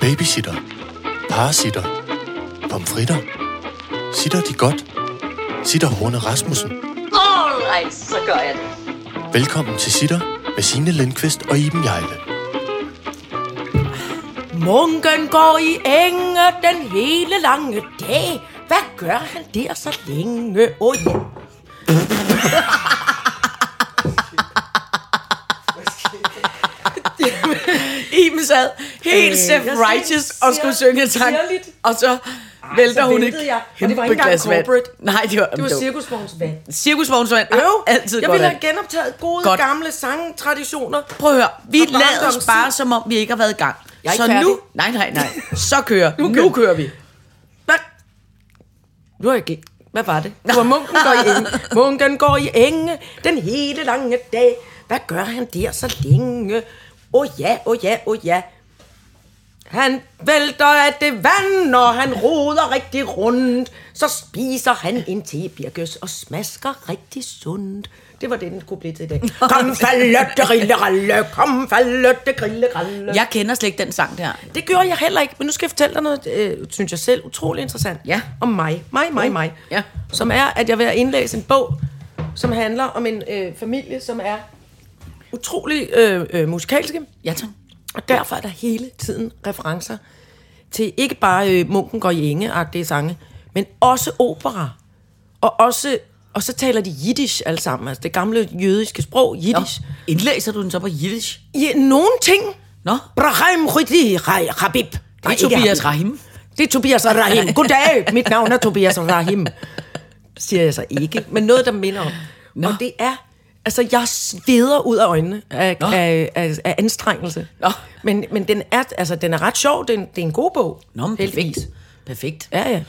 Babysitter. Parasitter. Pomfritter. Sitter de godt? Sitter Horne Rasmussen. Alright, så gør jeg det. Velkommen til Sitter med Signe Lindqvist og Iben Jejle. Munken går i enge den hele lange dag. Hvad gør han der så længe? Åh oh, ja. Iben sad helt Øh, self-righteous og skulle synge en sang. Og så vælter hun ikke jeg. Og det var ikke engang corporate. Nej, det var, Det var cirkusvognsvand. cirkusvognsvand. Øv, Altid jeg ville have genoptaget gode Godt. gamle sangtraditioner. Prøv at høre, vi lader os bare, som om vi ikke har været i gang. Jeg er så nu, nej, nej, nej, så kører, nu, kører- nu kører vi. Hvad? Nu er jeg ikke. Hvad var det? Det var munken går i enge. Munken går i enge den hele lange dag. Hvad gør han der så længe? Åh oh ja, åh oh ja, åh oh ja. Han vælter af det vand, når han roder rigtig rundt. Så spiser han en tebirkes og smasker rigtig sundt. Det var det, den kunne blive til i dag. Kom, fallette, rille, ralle. Kom, fallette, grille, ralle. Jeg kender slet ikke den sang der. Det gjorde jeg heller ikke, men nu skal jeg fortælle dig noget, øh, synes jeg selv, utrolig interessant. Ja. Om mig. Mig, mig, mig. Ja. Som er, at jeg vil indlæse en bog, som handler om en øh, familie, som er utrolig øh, øh, musikalske. Ja, tak. Og derfor er der hele tiden referencer til ikke bare øh, Munken går i enge sange, men også opera. Og også og så taler de jiddisch alle sammen, altså det gamle jødiske sprog, jiddisch. indlæser du den så på Yiddish? Ja, nogle ting. Nå, Brahim Rydli Rabib. det er Tobias Rahim. Det er Tobias Rahim. Goddag, mit navn er Tobias Rahim. Siger jeg så ikke, men noget, der minder om. Nå. Og det er, altså jeg sveder ud af øjnene af, Nå. af, af, af anstrengelse. Nå. Men, men den, er, altså, den er ret sjov, det er en, det er en god bog. Nå, men perfekt. Perfekt. Ja, ja.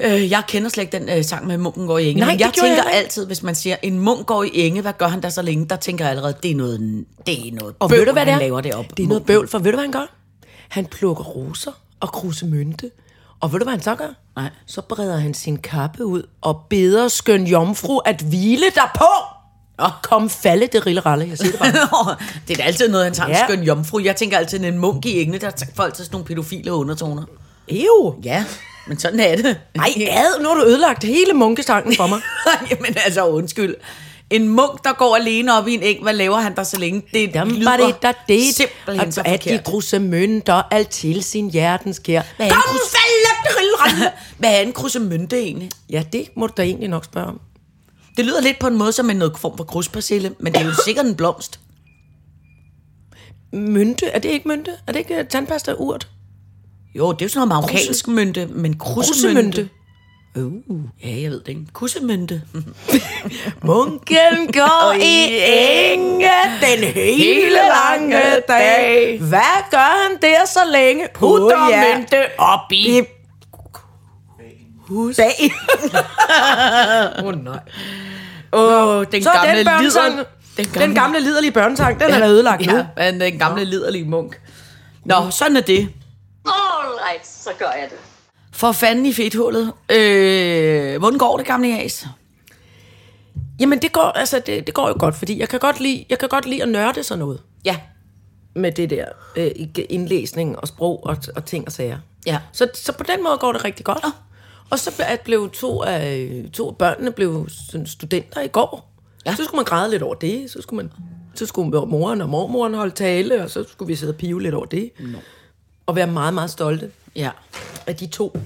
Øh, jeg kender slet ikke den øh, sang med munken går i enge. Nej, men jeg jeg tænker ikke. altid, hvis man siger, en munk går i enge, hvad gør han der så længe? Der tænker jeg allerede, det er noget, det er noget Og bøvl, ved du, hvad det er? han laver det op. Det er noget bøvl, for ved du, hvad han gør? Han plukker roser og kruse mynte. Og ved du, hvad han så gør? Nej. Så breder han sin kappe ud og beder skøn jomfru at hvile derpå. Og kom falde det rille ralle, jeg siger det bare. det er da altid noget, han tager en Ja. skøn jomfru. Jeg tænker altid, en munk i engene, der tager folk til sådan nogle pædofile undertoner. Ew. Ja, men sådan er det. Ej, ad, nu har du ødelagt hele munkestangen for mig. Jamen altså, undskyld. En munk, der går alene op i en eng, hvad laver han der så længe? Det lyder var det der det, simpelthen så at, at de forkert. kruse mønter alt til sin hjertens kær. Hvad er en Kom, krus- falde. Hvad er en krussemynte egentlig? Ja, det må du da egentlig nok spørge om. Det lyder lidt på en måde som en noget form for kruspersille, men det er jo sikkert en blomst. Mynte, er det ikke mynte? Er det ikke uh, tandpasta urt? Jo, det er jo sådan noget marokkansk mynte, men krussemynte. Uh, ja, jeg ved det ikke. Krussemynte. Munken går i enge den hele lange dag. Hvad gør han der så længe? Putter ja. mynte op i hus. Bag. Åh oh, nej. Åh, oh, den Så gamle den børnesang, lider... den gamle, den gamle liderlige børnesang, den er da ødelagt nu. Ja, men den gamle liderlige munk. Nå, sådan er det. Alright, så gør jeg det. For fanden i fedthullet. Øh, hvordan går det, gamle Jas? Jamen det går, altså, det, det går jo godt, fordi jeg kan godt lide, jeg kan godt lide at nørde sådan noget. Ja. med det der øh, indlæsning og sprog og, og ting og sager. Ja. Så, så på den måde går det rigtig godt. Nå. Og så ble- blev to af, to af børnene blev sådan studenter i går. Ja. Så skulle man græde lidt over det. Så skulle, man, så skulle moren og mormoren holde tale, og så skulle vi sidde og pive lidt over det. Nå. Og være meget, meget stolte Ja. af de to.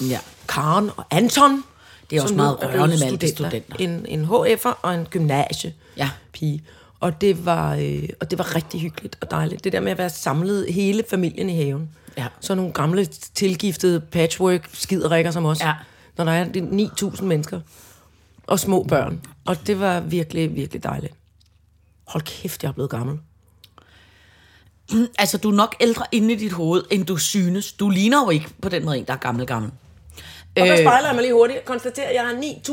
Ja. Karen og Anton. Det er også meget rørende med alle de studenter. En, en HF'er og en gymnasie Ja. pige. Og det, var, øh, og det var rigtig hyggeligt og dejligt. Det der med at være samlet hele familien i haven. Ja. Så nogle gamle tilgiftede patchwork skiderikker som os. Ja. Når der er de 9.000 mennesker. Og små børn. Og det var virkelig, virkelig dejligt. Hold kæft, jeg er blevet gammel. Altså, du er nok ældre inde i dit hoved, end du synes. Du ligner jo ikke på den måde en, der er gammel gammel. Og der spejler jeg mig lige hurtigt konstaterer, at jeg har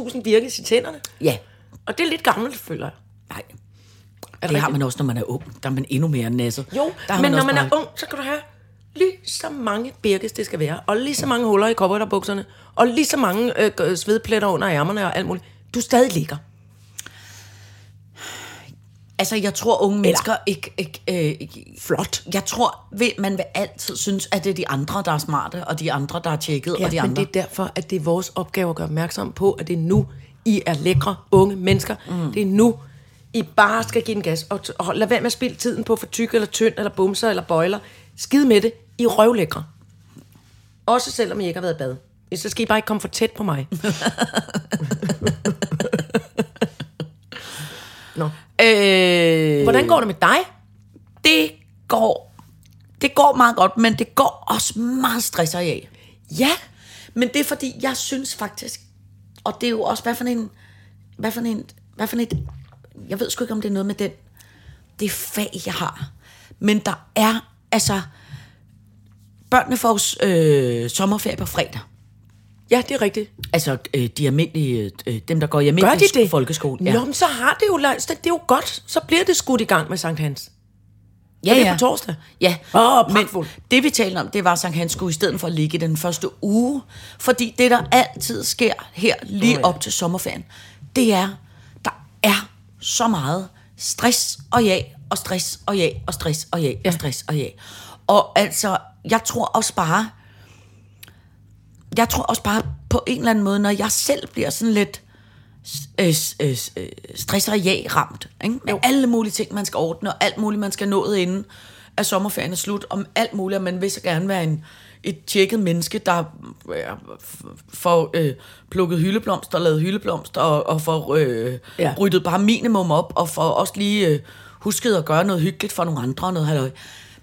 9.000 birkes i tænderne. Ja. Og det er lidt gammelt, føler jeg. Nej. Det har man også, når man er ung. Der er man endnu mere nasset. Jo, der men når også man er bare- ung, så kan du have lige så mange birkes, det skal være. Og lige så mange huller i kopperbukserne. Og lige så mange øh, svedpletter under ærmerne og alt muligt. Du stadig ligger. Altså, jeg tror, unge mennesker ikke... ikke øh, Flot. jeg tror, man vil altid synes, at det er de andre, der er smarte, og de andre, der er tjekket, Ja, og de men andre... det er derfor, at det er vores opgave at gøre opmærksom på, at det er nu, I er lækre unge mennesker. Mm. Det er nu, I bare skal give den gas. Og, og lad være med at spille tiden på for tyk eller tynd, eller bumser, eller bøjler. Skid med det. I røvlækre. Også selvom I ikke har været i bad. Så skal I bare ikke komme for tæt på mig. Nå. Øh, Hvordan går det med dig? det går, det går meget godt, men det går også meget stresser af. Ja. Men det er fordi, jeg synes faktisk, og det er jo også, hvad for en, hvad for en, hvad for et, jeg ved sgu ikke, om det er noget med den, det fag, jeg har. Men der er, altså, børnene får øh, sommerferie på fredag. Ja, det er rigtigt. Altså, øh, de almindelige, øh, dem, der går i Gør almindelig de det? folkeskole. Ja. Nå, men så har det jo langt. Det er jo godt. Så bliver det skudt i gang med Sankt Hans. ja, det er på torsdag? Ja. Åh, men pragtfuldt. det vi talte om, det var, at Sankt Hans skulle i stedet for at ligge den første uge. Fordi det, der altid sker her lige Åh, ja. op til sommerferien, det er, der er så meget stress og ja, og stress og ja, og stress og ja, og stress og ja. Og altså, jeg tror også bare, jeg tror også bare på en eller anden måde, når jeg selv bliver sådan lidt øh, øh, øh, stress og ja ramt, ikke? med alle mulige ting, man skal ordne, og alt muligt, man skal nå inden at sommerferien er slut, om alt muligt, og man vil så gerne være en, et tjekket menneske, der øh, får øh, plukket hyldeblomster, lavet hyldeblomster, og, og får øh, Ja. ryddet bare minimum op, og får også lige øh, husket at gøre noget hyggeligt for nogle andre, og noget halløj.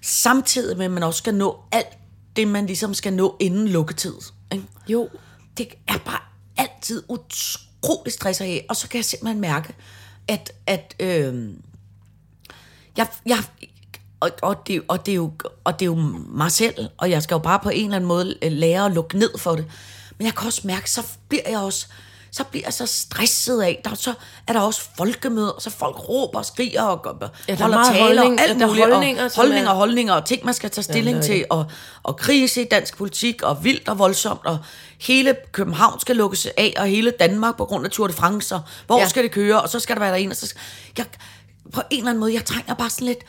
Samtidig med, at man også skal nå alt det, man ligesom skal nå inden lukketid. Ikke? Jo. det er bare altid utrolig stresser af, og så kan jeg simpelthen mærke, at, at øh, jeg, jeg og, og, det, og, det er jo, og det er jo mig selv, og jeg skal jo bare på en eller anden måde øh, lære at lukke ned for det. Men jeg kan også mærke, så bliver jeg også så bliver jeg så stresset af. Der, så er der også folkemøder, så folk råber og skriger og, og Ja, der er holder taler holdning- og alt der muligt. holdninger, og holdninger, er- holdninger og ting, man skal tage stilling er til, og, og krise i dansk politik, og vildt og voldsomt, og hele København skal lukkes af, og hele Danmark på grund af Tour de France, og hvor Ja. ja. skal det køre, og så skal der være der en, og så skal, jeg, på en eller anden måde, jeg trænger bare sådan lidt,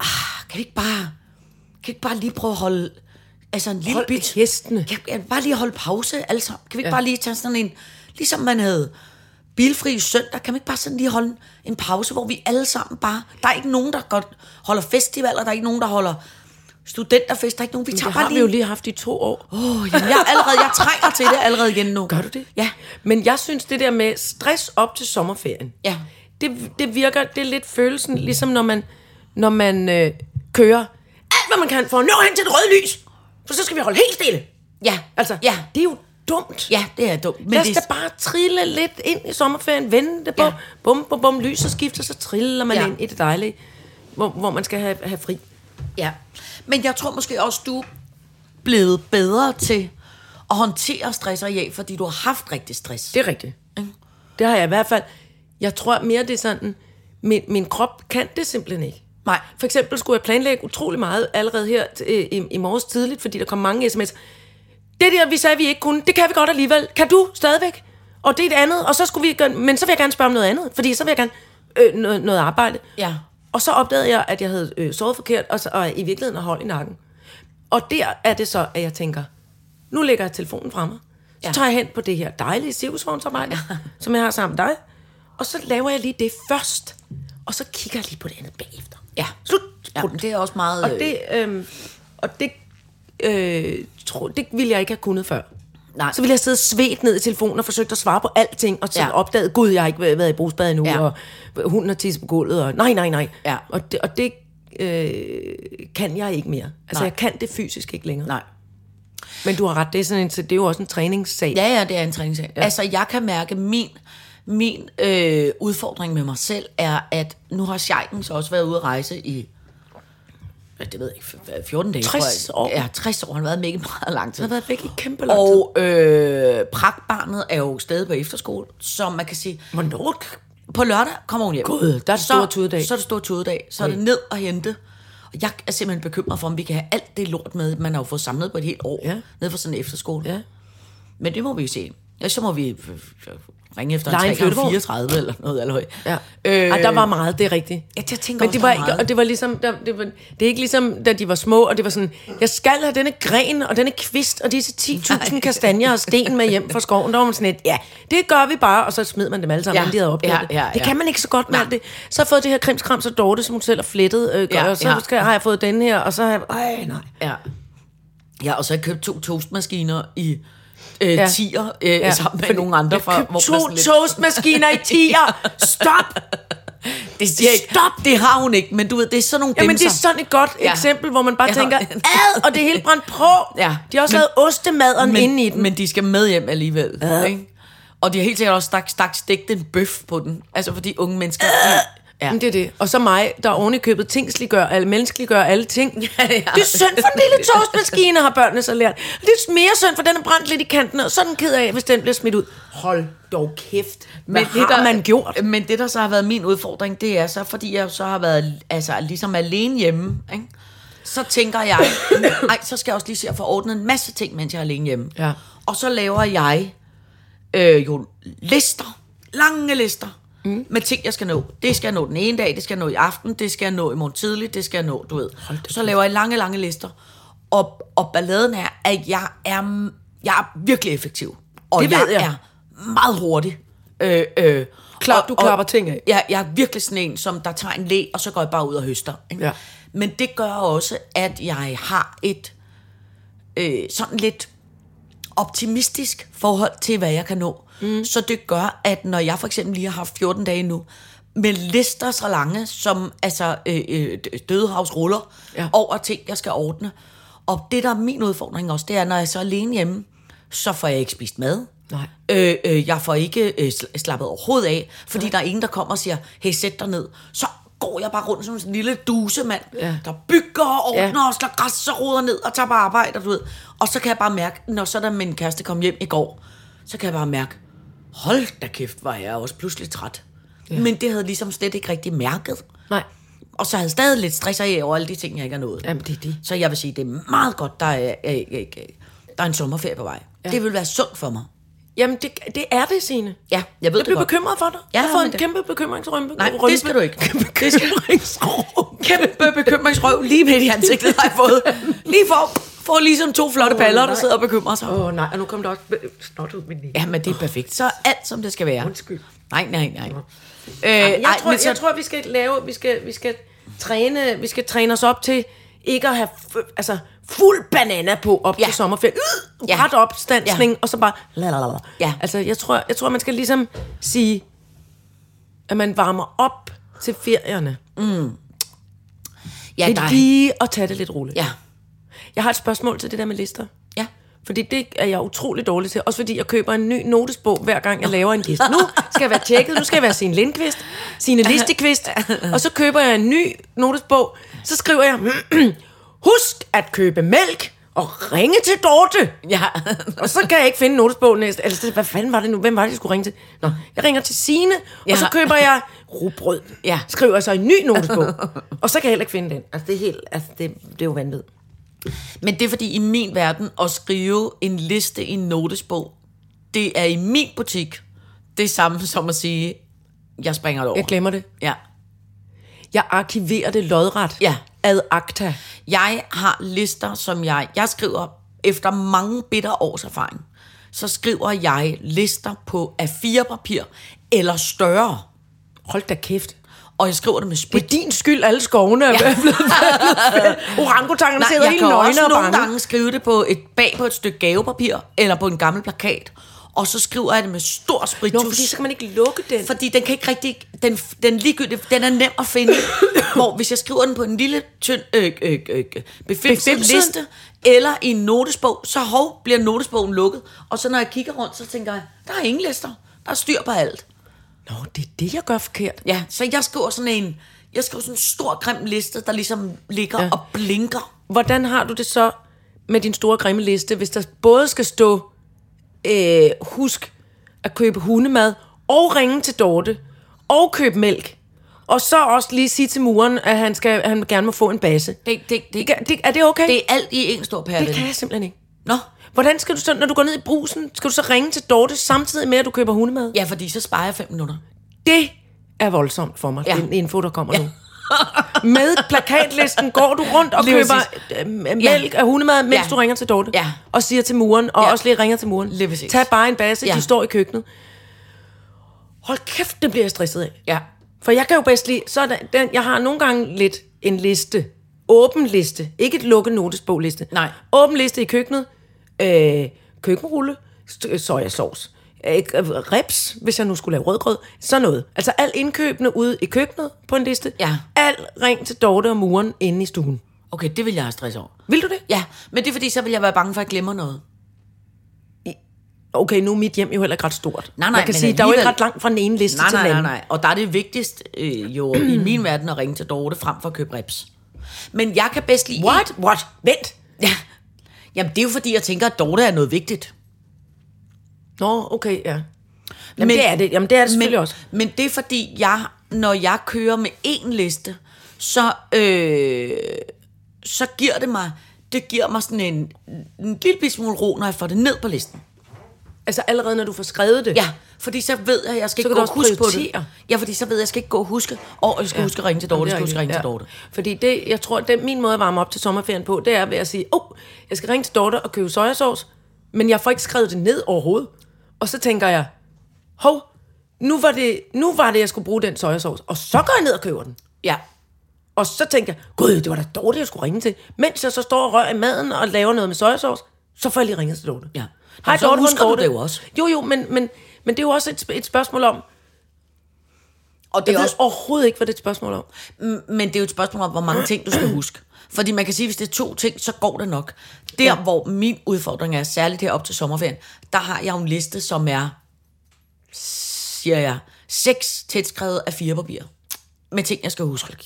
ah, kan vi ikke bare, kan vi ikke bare lige prøve at holde, altså en lille Hold bit, hestene. kan, kan vi bare lige holde pause sammen, kan vi ikke Ja. bare lige tage sådan en, ligesom man havde bilfri søndag, kan man ikke bare sådan lige holde en pause, hvor vi alle sammen bare, der er ikke nogen, der godt holder festivaler, der er ikke nogen, der holder studenterfest, der er ikke nogen, vi Det tager har bare vi lige... jo lige haft i to år. Åh, jamen, jeg, er allerede, jeg trænger til det allerede igen nu. Gør du det? Ja. Men jeg synes, det der med stress op til sommerferien, Ja. det, det virker, det er lidt følelsen, ligesom når man, når man øh, kører alt, hvad man kan for at nå hen til det røde lys. For så skal vi holde helt stille. Ja, Altså, ja, det er jo dumt. ja, det er dumt. Men Lad os det, bare trille lidt ind i sommerferien, vente på, ja. Bum, bum, bum, lyset skifter, så triller man ja. Ind i det dejlige, hvor, hvor man skal have, have fri. Ja. Men jeg tror måske også, du er blevet bedre til at håndtere stress og ja, fordi du har haft rigtig stress. Det er rigtigt. Det har jeg i hvert fald. Jeg tror mere, det er sådan, min, min krop kan det simpelthen ikke. Nej. For eksempel skulle jeg planlægge utrolig meget allerede her øh, i, i morges tidligt, fordi der kom mange sms'er. Det der, vi sagde, vi ikke kunne, det kan vi godt alligevel. Kan du stadigvæk? Og det er et andet, og så skulle vi gøre, men så vil jeg gerne spørge om noget andet, fordi så vil jeg gerne øh, noget, noget arbejde. Ja. Og så opdagede jeg, at jeg havde øh, sovet forkert, og, så, og i virkeligheden har hold i nakken. Og der er det så, at jeg tænker, nu lægger jeg telefonen fra mig. Så Ja. tager jeg hen på det her dejlige cirkusvognsarbejde, som jeg har sammen med dig. Og så laver jeg lige det først. Og så kigger jeg lige på det andet bagefter. Ja. Slut. Ja, det er også meget... Og det, øh, og det, øh, tro, det ville jeg ikke have kunnet før. Nej. Så ville jeg sidde svedt ned i telefonen og forsøgt at svare på alting, og så ja. Opdaget, gud, jeg har ikke været i brugsbad endnu, ja. Og hunden har tisset på gulvet, og nej, nej, nej. Ja. Og det, og det øh, kan jeg ikke mere. Altså, Nej. jeg kan det fysisk ikke længere. Nej. Men du har ret, det er, sådan en, det er jo også en træningssag. Ja, ja, det er en træningssag. Ja. Altså, jeg kan mærke, min, min øh, udfordring med mig selv er, at nu har Scheiken så også været ude at rejse i, det ved jeg ikke, 14 dage. 60 tror jeg. år. Ja, 60 år. Han har været væk i meget lang tid. Jeg har været væk i kæmpe lang tid. Og øh, pragtbarnet er jo stadig på efterskole, så man kan sige, Hvornår? på lørdag kommer hun hjem. Gud, der er det store tudedag. Så er det store tudedag. Så er det ned og hente. Og jeg er simpelthen bekymret for, om vi kan have alt det lort med, man har jo fået samlet på et helt år, Ja. ned for sådan en efterskole. Ja. Men det må vi jo se. Ja, så må vi øh, øh, ringe efter Leje en en 3 gange flyttevogn. 34 eller noget. Eller. Ja. Øh, Øh, Ej, der var meget, det er rigtigt. Ja, jeg tænker Men det var ikke, meget. og det var ligesom, der, det, var, det er ikke ligesom, da de var små, og det var sådan, jeg skal have denne gren, og denne kvist, og disse 10.000 kastanjer og sten med hjem fra skoven. Der var man sådan et, ja, det gør vi bare, og så smed man dem alle sammen, Ja, ja, de havde opdaget ja, det. ja, Det ja. kan man ikke så godt med det. Så har jeg fået det her krimskrams og Dorte, som hun selv har flettet, øh, Ja, og så ja. skal, har jeg fået den her, og så har jeg, ej, nej. Ja. Ja, og så har jeg købt to toastmaskiner i øh, Ja. tier øh, ja, sammen med nogle andre fra... hvor to lidt- toastmaskiner i tier. Stop! Det siger ikke. Stop! Det har hun ikke, men du ved, det er sådan nogle Jamen, det er sådan et godt Ja. eksempel, hvor man bare Ja. tænker, ad, og det er helt brændt på. Ja. De har også Men- lavet ostemaderen men, inde i den. Men de skal med hjem alligevel. Ja. Ikke? Og de har helt sikkert også stak, stak stegt en bøf på den. Altså fordi unge mennesker... De, ja. Men det er det. Og så mig, der oven i købet tingsliggør, eller menneskeliggør alle ting. ja. Det er synd for den lille toastmaskine, har børnene så lært. Det er mere synd, for den er brændt lidt i kanten, og så er den ked af, hvis den bliver smidt ud. Hold dog kæft. Hvad Men men har man gjort? Men det, der så har været min udfordring, det er så, fordi jeg så har været altså, ligesom alene hjemme, ikke? så tænker jeg, ej, så skal jeg også lige se at få ordnet en masse ting, mens jeg er alene hjemme. Ja. Og så laver jeg øh, jo lister, lange lister, mm. med ting, jeg skal nå. Det skal jeg nå den ene dag, det skal jeg nå i aften, det skal jeg nå i morgen tidligt, det skal jeg nå, du ved. Så laver jeg lange, lange lister. Og, og balladen er, at jeg er, jeg er virkelig effektiv. Og Det ved jeg. er meget hurtig. Øh, øh, Klap, du klapper ting af. Jeg, jeg er virkelig sådan en, som der tager en læ, og så går jeg bare ud og høster. Ikke? Ja. Men det gør også, at jeg har et øh, sådan lidt optimistisk forhold til, hvad jeg kan nå. Mm. Så det gør, at når jeg for eksempel lige har haft 14 dage nu, med lister så lange, som altså øh, øh, dødehavsruller ja. Over ting, jeg skal ordne. Og det, der er min udfordring også, det er, når jeg så er alene hjemme, så får jeg ikke spist mad. Nej. Øh, øh, jeg får ikke øh, sl- slappet overhovedet af, fordi Nej. der er ingen, der kommer og siger, hey, sæt dig ned. Så går jeg bare rundt som en lille dusemand, ja. Der bygger og ordner ja. Ja. og slår græs og roder ned og tager på arbejde, du ved. Og så kan jeg bare mærke, når så da min kæreste kom hjem i går, så kan jeg bare mærke, hold da kæft, var jeg også pludselig træt. Ja. Men det havde ligesom slet ikke rigtig mærket. Nej. Og så havde jeg stadig lidt stress af over alle de ting, jeg ikke har nået. Jamen, det er det. Så jeg vil sige, det er meget godt, der er, er, er, der er en sommerferie på vej. Ja. Det vil være sundt for mig. Jamen, det, det er det, Signe. Ja, jeg ved Jeg det bliver godt. bekymret for dig. Ja, jeg men en det- kæmpe bekymringsrømpe. Nej, rømpe. det skal du ikke. Det skal Bekymringsrømpe. Kæmpe bekymringsrøv lige midt i ansigtet har jeg fået. Lige for, for ligesom to flotte Åh, baller, der nej. sidder og bekymrer sig. Åh oh, nej, og nu kom der også snot ud med den. Ja, men det er perfekt. Så alt, som det skal være. Undskyld. Nej, nej, nej. Øh, Jeg, ej, tror, så- jeg tror, vi skal lave, vi skal, vi skal træne, vi skal træne os op til ikke at have altså, fuld banana på op Ja. til sommerferien. Øh, Ja. Ret opstandsning, Ja. og så bare lalalala. Ja. Altså, jeg tror, jeg tror, man skal ligesom sige, at man varmer op til ferierne. ja, Det der er, lige at tage det lidt roligt. ja, Jeg har et spørgsmål til det der med lister. ja. Fordi det er jeg utrolig dårlig til. Også fordi jeg køber en ny notesbog, hver gang jeg laver en liste. Nu skal jeg være tjekket. Nu skal jeg være Signe Lindqvist. Signe Listekvist. Og så køber jeg en ny notesbog. Så skriver jeg, husk at købe mælk og ringe til Dorte. Ja. Og så kan jeg ikke finde notesbogen næste. Altså, hvad fanden var det nu? Hvem var det, jeg skulle ringe til? Nå, jeg ringer til Signe, Ja. og så køber jeg rugbrød. Ja. Skriver så en ny notesbog. og så kan jeg heller ikke finde den. Altså, det er helt, altså, det, det er jo vanvittigt. Men det er fordi, i min verden, at skrive en liste i en notesbog, det er i min butik det samme som at sige, jeg springer det over. Jeg glemmer det. Ja. Jeg arkiverer det lodret. Ja. Ad acta. Jeg har lister, som jeg... Jeg skriver, efter mange bitter års erfaring, så skriver jeg lister på A4-papir eller større. Hold da kæft. Og jeg skriver det med Det sprit. er din skyld, alle skovene er Ja. blevet Orangutangerne sidder jeg helt kan nøgne også og nogle bange. gange skrive det på et, bag på et stykke gavepapir, eller på en gammel plakat. Og så skriver jeg det med stor spritus. Nå, fordi så kan man ikke lukke den. Fordi den kan ikke rigtig, den, den, ligegyldigt, den er nem at finde. hvor hvis jeg skriver den på en lille, tynd, øh, øh, øh, Befimset? liste, eller i en notesbog, så hov, bliver notesbogen lukket. Og så når jeg kigger rundt, så tænker jeg, der er ingen lister. Der er styr på alt. Nå, det er det, jeg gør forkert. Ja, så jeg skriver sådan en, jeg skriver sådan en stor grim liste, der ligesom ligger ja. Og blinker. Hvordan har du det så med din store grimme liste, hvis der både skal stå, øh, husk at købe hundemad, og ringe til Dorte, og købe mælk, og så også lige sige til muren, at han, skal, at han gerne må få en base. Det, det, det, Det, er det okay? det er alt i en stor pærle. det kan jeg simpelthen ikke. Nå, Hvordan skal du så, når du går ned i brusen, skal du så ringe til Dorte samtidig med, at du køber hundemad? Ja, fordi så sparer jeg fem minutter. Det er voldsomt for mig, Ja. ja. den info, der kommer ja. nu. Med plakatlisten går du rundt og Lige køber præcis. øh, mælk og hundemad, mens Ja. du ringer til Dorte. Ja. Og siger til muren, og Ja. også lige ringer til muren. Lige præcis. Tag bare en basse, Ja. de står i køkkenet. Hold kæft, det bliver jeg stresset af. Ja. For jeg kan jo bedst lide, så er der, den, jeg har nogle gange lidt en liste, åben liste, ikke et lukket notesbog liste. Nej. Åben liste i køkkenet, øh, køkkenrulle, øh, sojasauce, øh, reps, hvis jeg nu skulle lave rødgrød, sådan noget. Altså alt indkøbene ude i køkkenet på en liste. Ja. Alt ring til Dorte og muren inde i stuen. Okay, det vil jeg have stress over. Vil du det? Ja, men det er fordi, så vil jeg være bange for, at jeg glemmer noget. Okay, nu er mit hjem jo heller ikke ret stort. Nej, nej, Man kan sige, der er jo ikke alligevel- ret langt fra den ene liste Nej, til nej, den nej, anden. nej. Og der er det vigtigst øh, jo i min verden at ringe til Dorte frem for at købe reps. Men jeg kan bedst lide... What? What? Vent. Ja. Jamen, det er jo fordi, jeg tænker, at Dorte er noget vigtigt. Nå, okay, ja. Jamen, det er det. Jamen, det er det selvfølgelig men, også. Men det er fordi, jeg, når jeg kører med én liste, så, øh, så giver det mig, det giver mig sådan en, en lille smule ro, når jeg får det ned på listen. Altså allerede når du får skrevet det. Ja, fordi så ved jeg, at jeg skal Så ikke gå og huske på det. prioritere. Ja, fordi så ved jeg, at jeg skal ikke gå og huske, og jeg skal ja. huske at ringe til Dorte, jeg skal huske at ringe til Dorte. Fordi det, jeg tror, det min måde at varme op til sommerferien på, det er ved at sige, åh, oh, jeg skal ringe til Dorte og købe sojasauce, men jeg får ikke skrevet det ned overhovedet. Og så tænker jeg, hov, nu var det, nu var det jeg skulle bruge den sojasauce. Og så går jeg ned og køber den. Ja, Og så tænker jeg, gud, det var da Dorte, jeg skulle ringe til. Mens jeg så står og rører i maden og laver noget med sojasauce, så får jeg lige ringet til Dorte. Ja. Hej, Og så Dorte, husker du det jo også. Jo, jo, men, men, men det er jo også et, et spørgsmål om, og det jeg er ved også overhovedet ikke, hvad det er et spørgsmål om. Men det er jo et spørgsmål om, hvor mange ting du skal huske. Fordi man kan sige, at hvis det er to ting, så går det nok. Der, ja. hvor min udfordring er, særligt her op til sommerferien, der har jeg jo en liste, som er, siger jeg, seks tætskrevet af fire papirer. Med ting, jeg skal huske.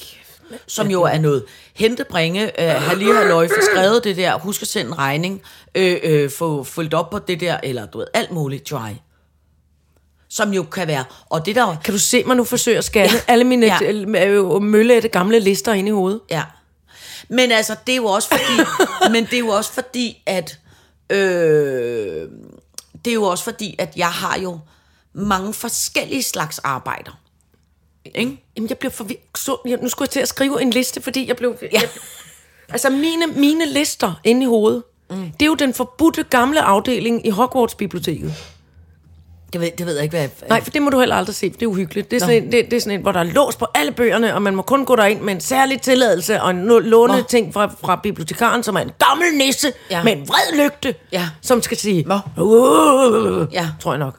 Som jo er noget hente, bringe, øh, have lige halløj, skrevet det der, husk at sende en regning, øh, øh, få fulgt op på det der, eller du ved, alt muligt dry. Som jo kan være, og det der Kan du se mig nu forsøge at scanne Ja. alle mine Ja. af det gamle lister ind i hovedet? Ja. Men altså, det er jo også fordi, men det er jo også fordi, at øh, det er jo også fordi, at jeg har jo mange forskellige slags arbejder. Ikke? Jamen, jeg blev forvirret. Nu skulle jeg til at skrive en liste, fordi jeg blev... Ja. Jeg, altså, mine, mine lister inde i hovedet, mm. det er jo den forbudte gamle afdeling i Hogwarts-biblioteket. Det ved, det ved jeg ikke, hvad jeg... Nej, for det må du heller aldrig se, for det er uhyggeligt. Det er, sådan en, det, det er sådan en, hvor der er lås på alle bøgerne, og man må kun gå derind med en særlig tilladelse og en låne Nå. ting fra, fra bibliotekaren, som er en gammel nisse Ja. med en vred lygte, Ja. som skal sige, Nå. Ja. tror jeg nok.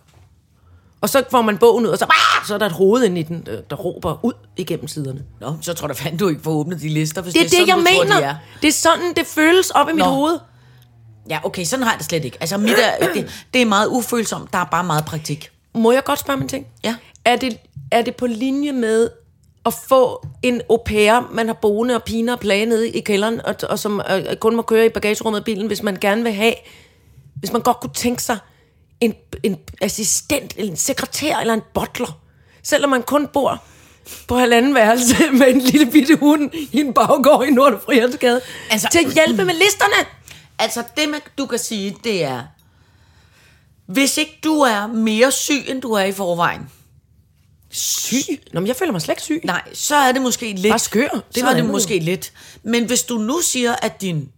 Og så får man bogen ud, og så, så er der et hoved inde i den, der, der råber ud igennem siderne. Nå, så tror jeg fandme, du ikke får åbnet de lister, hvis Det er det, er sådan, jeg du tror, mener. de er. det er sådan, det føles op i mit Nå. hoved. Ja, okay, sådan har jeg det slet ikke. Altså, mit er, det, det er meget ufølsomt. Der er bare meget praktik. Må jeg godt spørge mig en ting? Ja. Er det, er det på linje med at få en au pair, man har boende og piner og plage nede i kælderen, og, og som øh, kun må køre i bagagerummet af bilen, hvis man gerne vil have, hvis man godt kunne tænke sig en, en assistent, en sekretær, eller en butler. Selvom man kun bor på halvanden værelse med en lille bitte hund i en baggård i Nord Frihedsgade. Altså- til at hjælpe med listerne. Altså, det man, du kan sige, det er, hvis ikke du er mere syg, end du er i forvejen, Syg? Nå, men jeg føler mig slet ikke syg. nej, så er det måske lidt. Bare skør. Det så er det måske lidt. Men hvis du nu siger, at din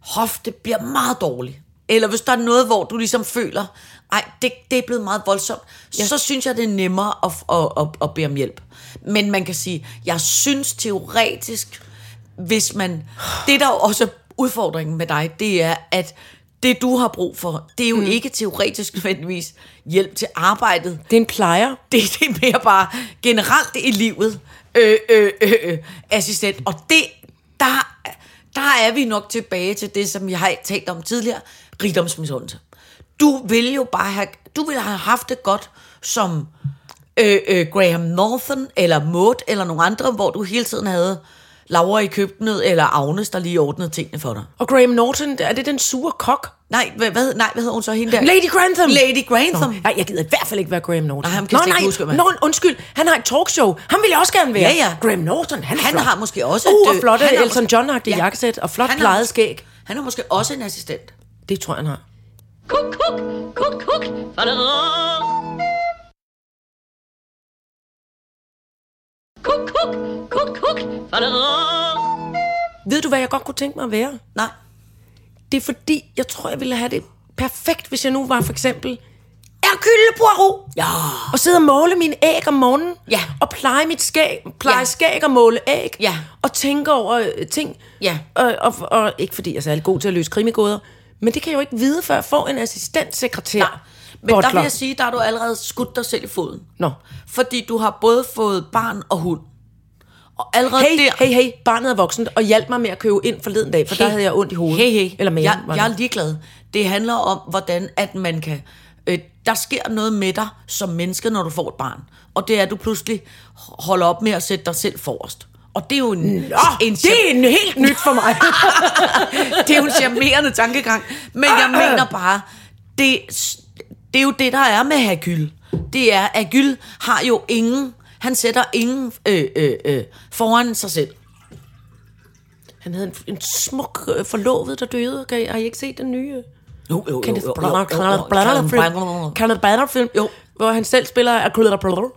hofte bliver meget dårlig, eller hvis der er noget, hvor du ligesom føler, ej, det, det er blevet meget voldsomt, ja. så synes jeg, det er nemmere at, at, at, at bede om hjælp. Men man kan sige, jeg synes teoretisk, hvis man... Det, der jo også er udfordringen med dig, det er, at det, du har brug for, det er jo mm. ikke teoretisk nødvendigvis hjælp til arbejdet. Det er en plejer. Det, det er mere bare generelt i livet, øh, øh, øh, øh, assistent. Og det, der, der er vi nok tilbage til det, som jeg har talt om tidligere, rigdomsmisundelse. Du vil jo bare have, du vil have haft det godt som øh, øh, Graham Norton, eller Maud, eller nogle andre, hvor du hele tiden havde Laura i køkkenet, eller Agnes, der lige ordnede tingene for dig. Og Graham Norton, er det den sure kok? Nej, hvad, hvad, nej, hvad hedder hun så hende der? Lady Grantham! Lady Grantham. Nej, jeg gider i hvert fald ikke være Graham Norton. Nej, ham kan slet ikke huske, Nå, undskyld, han har et talkshow. Han vil jeg også gerne være. Ja, ja. Graham Norton, han Han flot. har måske også... Uh, og øh, flotte han har Elton John-agtige Ja. jakkesæt, og flot Han har plejet måske- skæg. Han er måske også en assistent. Det tror jeg, han har. Kuk, kuk, kuk, kuk. Fadadadada. Kuk, kuk, kuk, kuk. Fadadadada. Ved du, hvad jeg godt kunne tænke mig at være? Nej. Det er fordi, jeg tror, jeg ville have det perfekt, hvis jeg nu var for eksempel Hercule Poirot. Ja. Og sidde og måle mine æg om morgenen. Ja. Og pleje mit skæg, pleje Ja. ja. skæg og måle æg. Ja. Og tænke over øh, ting. Ja. Og, og, og, ikke fordi jeg er særlig god til at løse krimigåder. Men det kan jeg jo ikke vide, før jeg får en assistentsekretær. Nej. Men der Butler. vil jeg sige, der har du allerede skudt dig selv i foden. Nå. Fordi du har både fået barn og hund. Og allerede Hey, der... hey, hey, barnet er voksent, og hjalp mig med at købe ind forleden dag, for hey. der havde jeg ondt i hovedet. Hey, hey. Eller maven, jeg, jeg er ligeglad. Det handler om, hvordan at man kan... Øh, der sker noget med dig som menneske, når du får et barn. Og det er, at du pludselig holder op med at sætte dig selv forrest. Og det er jo en, Nå, en, det er en helt nyt for mig. det er jo en charmerende tankegang. Men jeg mener bare, det, det er jo det, der er med Hercule. Det er, at Hercule har jo ingen... Han sætter ingen øh, øh, øh, foran sig selv. Han havde en, en smuk øh, forlovet, der døde. Kan I- Har I ikke set den nye? Jo, jo, Kenneth jo, Kenneth Branagh film. Jo. Hvor han selv spiller.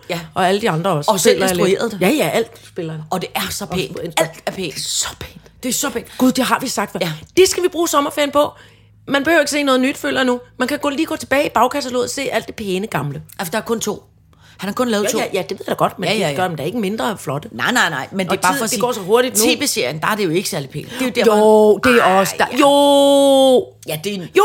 Ja. Og alle de andre også. Og selv spiller instrueret det. Ja, ja, alt spiller. Og det er så pænt. Alt er pænt. Så pænt. Det er så pænt. Gud, det har vi sagt. Ja. Det skal vi bruge sommerferien på. Man behøver ikke se noget nyt, føler nu. Man kan gå, lige gå tilbage i bagkataloget og se alt det pæne gamle. Altså, der er kun to. Han har kun lavet Ja, to. ja, ja, det ved jeg godt, men Ja, ja, ja, ja, ja. gør dem da ikke mindre flotte. Nej, nej, nej, men det Og er bare tid- for at det sige, går så hurtigt nu. TV-serien, der er det jo ikke særlig pænt. Det er jo der, Jo, det er også der. Jo! Ja, det er en... Jo!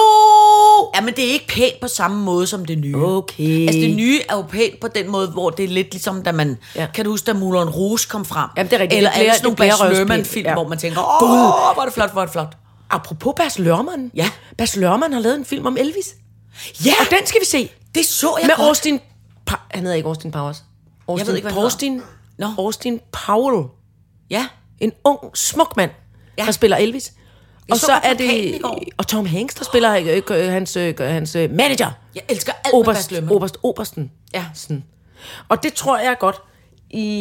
Ja, men det er ikke pænt på samme måde som det nye. Okay. Altså, det nye er jo pænt på den måde, hvor det er lidt ligesom, da man... Ja. Ja. Kan du huske, da Moulin Rouge kom frem? Jamen, det er rigtigt. Eller Det alle sådan nogle det. Luhrmann-film, ja. Ja. hvor man tænker, åh, oh, hvor er det flot, hvor er det flot. Apropos Bas Lørman. Ja. Bas Lørman har lavet en film om Elvis. Ja, Og den skal vi se. det så jeg Med godt. Austin... Pa- han hedder ikke Austin Powers. Austin, ved ikke, hvad Austin, Nå. Austin Powell. Ja, En ung, smuk mand, Ja. der spiller Elvis. Og så så er det... Og Tom Hanks, der spiller øh, øh, hans, øh, hans øh, manager. jeg elsker alt med Oberst, Luhrmann. Oberst, Obersten. Ja. Sådan. Og det tror jeg er godt.